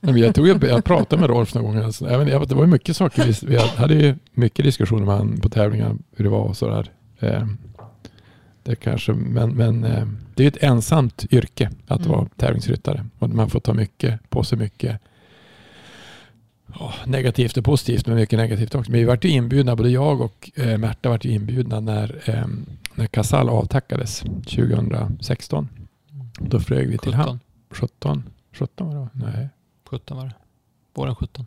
Jag, tror jag, jag pratade med Rolf någon gång. Alltså, även, jag, det var ju mycket saker. Vi, vi hade ju mycket diskussioner med honom på tävlingar. Hur det var och sådär. Eh, det kanske, men men eh, det är ju ett ensamt yrke att Mm. vara tävlingsryttare. Och man får ta mycket på sig mycket ja, negativt och positivt, men mycket negativt också. Men vi vart ju inbjudna, både jag och eh, Märta vart ju inbjudna när, eh, när Casall avtackades 2016. Då flög vi till Hamn. 17, 17. 17 var det? Nej. 17 var det. Våren 17.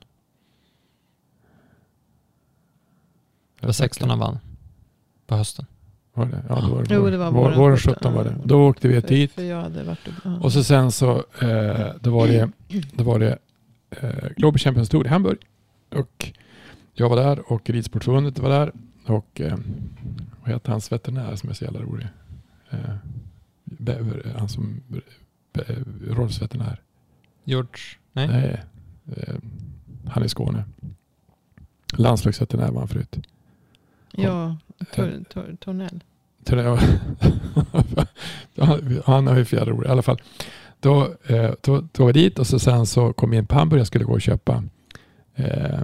Det var 16 han vann. På hösten. Var det? Ja, då var det, Jo, vår- det var vår- våren våren 17, 17 var det. Då åkte vi För, dit. för jag hade varit ja. Och så sen så eh, då var det, då var det eh, Global Champions Tour i Hamburg. Och jag var där och Ridsportförbundet var där. Och eh, vad heter hans veterinär som är så jävla rolig? Eh, Be- han som Be- Rolfs veterinär. George? Nej. Nej. Eh, han är i Skåne. Landslagsveterinär var han förut. Ja, Tor, Tor, Tornell. Han- har ju fjärde ord i alla fall. Då, eh, då tog vi dit och så sen så kom in på Hamburg. Jag skulle gå och köpa, eh,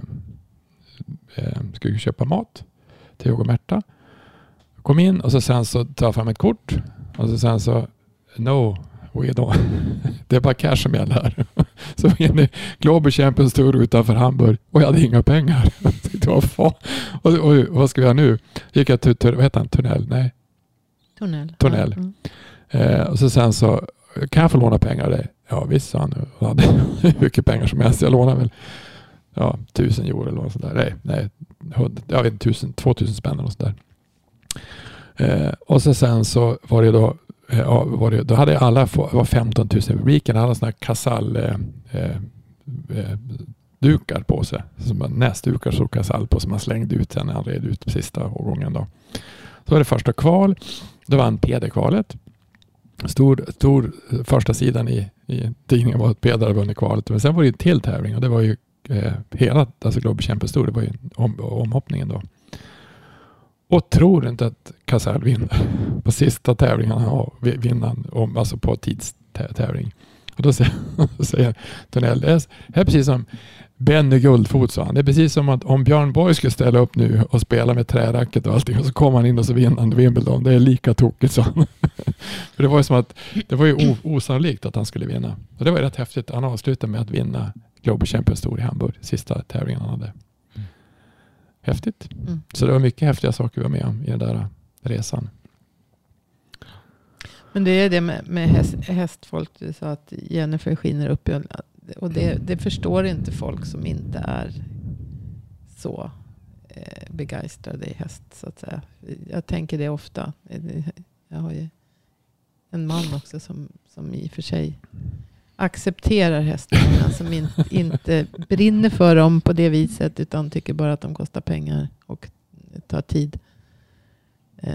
eh, skulle köpa mat till jag och Märta. Kom in och så sen så tar jag fram ett kort och så sen så no, we don't. det är bara cash som gäller här. Så var jag inne i Global Champions Tour utanför Hamburg och jag hade inga pengar. Jag vad fan? Och, och, och vad ska vi göra nu? Gick jag till, vad heter han, Tunnel? Nej. Tornell. Ja, mm. Eh, och så sen så, kan jag få låna pengar av dig? Ja visst sa han. Och hade hur mycket pengar som helst. Jag lånade väl ja, tusen euro eller något sånt där. Nej, nej hund- jag vet inte, tusen, två tusen spänn eller något sånt där. Eh, och så sen så var det då, eh, ja, var det, då hade alla, det var 15 000 i publiken, alla sådana här kasall, eh, eh, eh, dukar på sig. Som näsdukar som kasall på som man slängde ut sen när han red ut sista årgången. Då. Så var det första kval. Då vann Peder-kvalet. Stor, stor första sidan i, i tidningen var att Peder hade vunnit kvalet. Men sen var det ju en till tävling och det var ju eh, hela alltså Global Champions Tour. Det var ju om, omhoppningen då. Och tror inte att Casall vinner på sista tävlingen han har, vinner han om, alltså på tidstävling. Och då säger, då säger det är precis som Benny Guldfot sa han. Det är precis som att om Björn Borg skulle ställa upp nu och spela med träracket och allting och så kommer han in och så vinner han Wimbledon. Det är lika tokigt sa han. För det var ju som att det var ju osannolikt att han skulle vinna. Och det var ju rätt häftigt. Han avslutade med att vinna Global Champions Tour i Hamburg. Sista tävlingen han hade. Häftigt. Mm. Så det var mycket häftiga saker vi var med om i den där resan. Men det är det med, med häst, hästfolk. Du sa att Jennifer skiner upp. Och det, det förstår inte folk som inte är så eh, begeistrade i häst. Så att säga. Jag tänker det ofta. Jag har ju en man också som, som i och för sig accepterar hästarna som in, inte brinner för dem på det viset utan tycker bara att de kostar pengar och tar tid. Eh,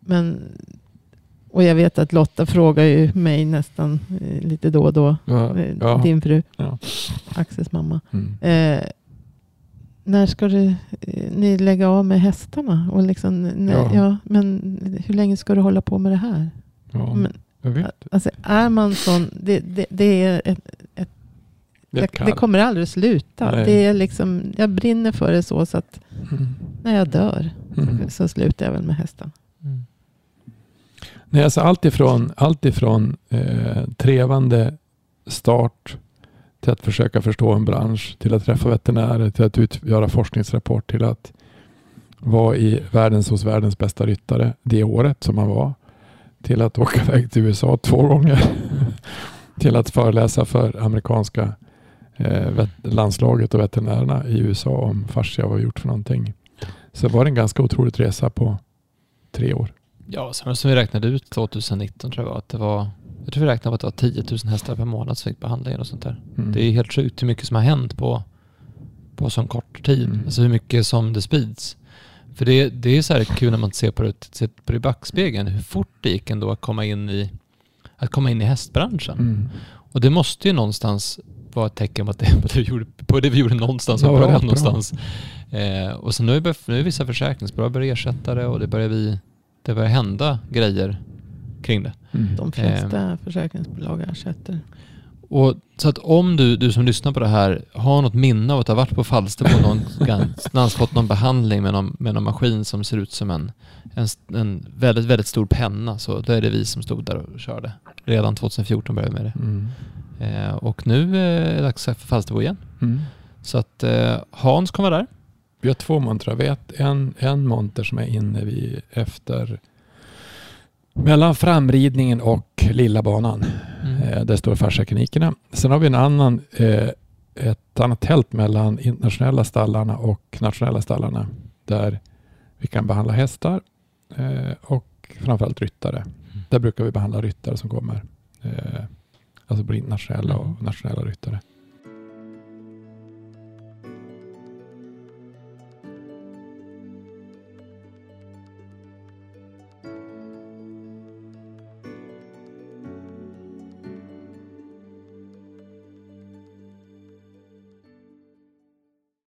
men, och jag vet att Lotta frågar ju mig nästan eh, lite då och då. Ja, eh, ja. Din fru, Ja. Axels mamma. Mm. När ska du, ni lägga av med hästarna? Och liksom, när, Ja. men hur länge ska du hålla på med det här? Men. Alltså, är man sån, det, det, det, är ett, Det det, ett det kall. kommer aldrig sluta. Nej. Det är liksom, jag brinner för det så, så att Mm. när jag dör Mm. så slutar jag väl med hästen. Mm. Nej, alltså allt ifrån, allt ifrån eh, trevande start till att försöka förstå en bransch, till att träffa veterinärer, till att ut, göra forskningsrapport, till att vara i världens hos världens bästa ryttare det året som man var, till att åka iväg till USA två gånger, till att föreläsa för amerikanska eh, landslaget och veterinärerna i USA om fascia och vad gjort för någonting. Så var det en ganska otrolig resa på tre år. Ja, sen som vi räknade ut 2019 tror jag var att det var jag tror vi räknade på att det var 10 000 hästar per månad som fick behandling och sånt där. Mm. Det är helt sjukt hur mycket som har hänt på, på så kort tid. Mm. Alltså hur mycket som det sprids. För det, det är så här kul när man ser på det, ser på det i backspegeln hur fort det gick ändå att komma in i, att komma in i hästbranschen. Mm. Och det måste ju någonstans vara ett tecken på att det, på det, vi, gjorde, på det vi gjorde någonstans Ja, bra bra. någonstans. Eh, och så nu är, nu är vissa försäkringsbolag börjar ersätta det och det börjar, vi, det börjar hända grejer kring det. Mm. De flesta försäkringsbolag ersätter. Och så att om du, du som lyssnar på det här har något minne av att ha varit på Falsterbo någon någonstans fått någon behandling med någon, med någon maskin som ser ut som en, en, en väldigt, väldigt stor penna så då är det vi som stod där och körde. Redan 2014 började vi med det. Mm. Eh, och nu eh, är det dags för Falsterbo igen. Mm. Så att eh, Hans kommer där. Vi har två montrar. Vi har en, en monter som är inne vid efter mellan framridningen och lilla banan. Mm. Eh, där står fasciaklinikerna. Sen har vi en annan, eh, ett annat tält mellan internationella stallarna och nationella stallarna där vi kan behandla hästar eh, och framförallt ryttare. Där brukar vi behandla ryttare som kommer. Eh, alltså både internationella och Mm. nationella ryttare.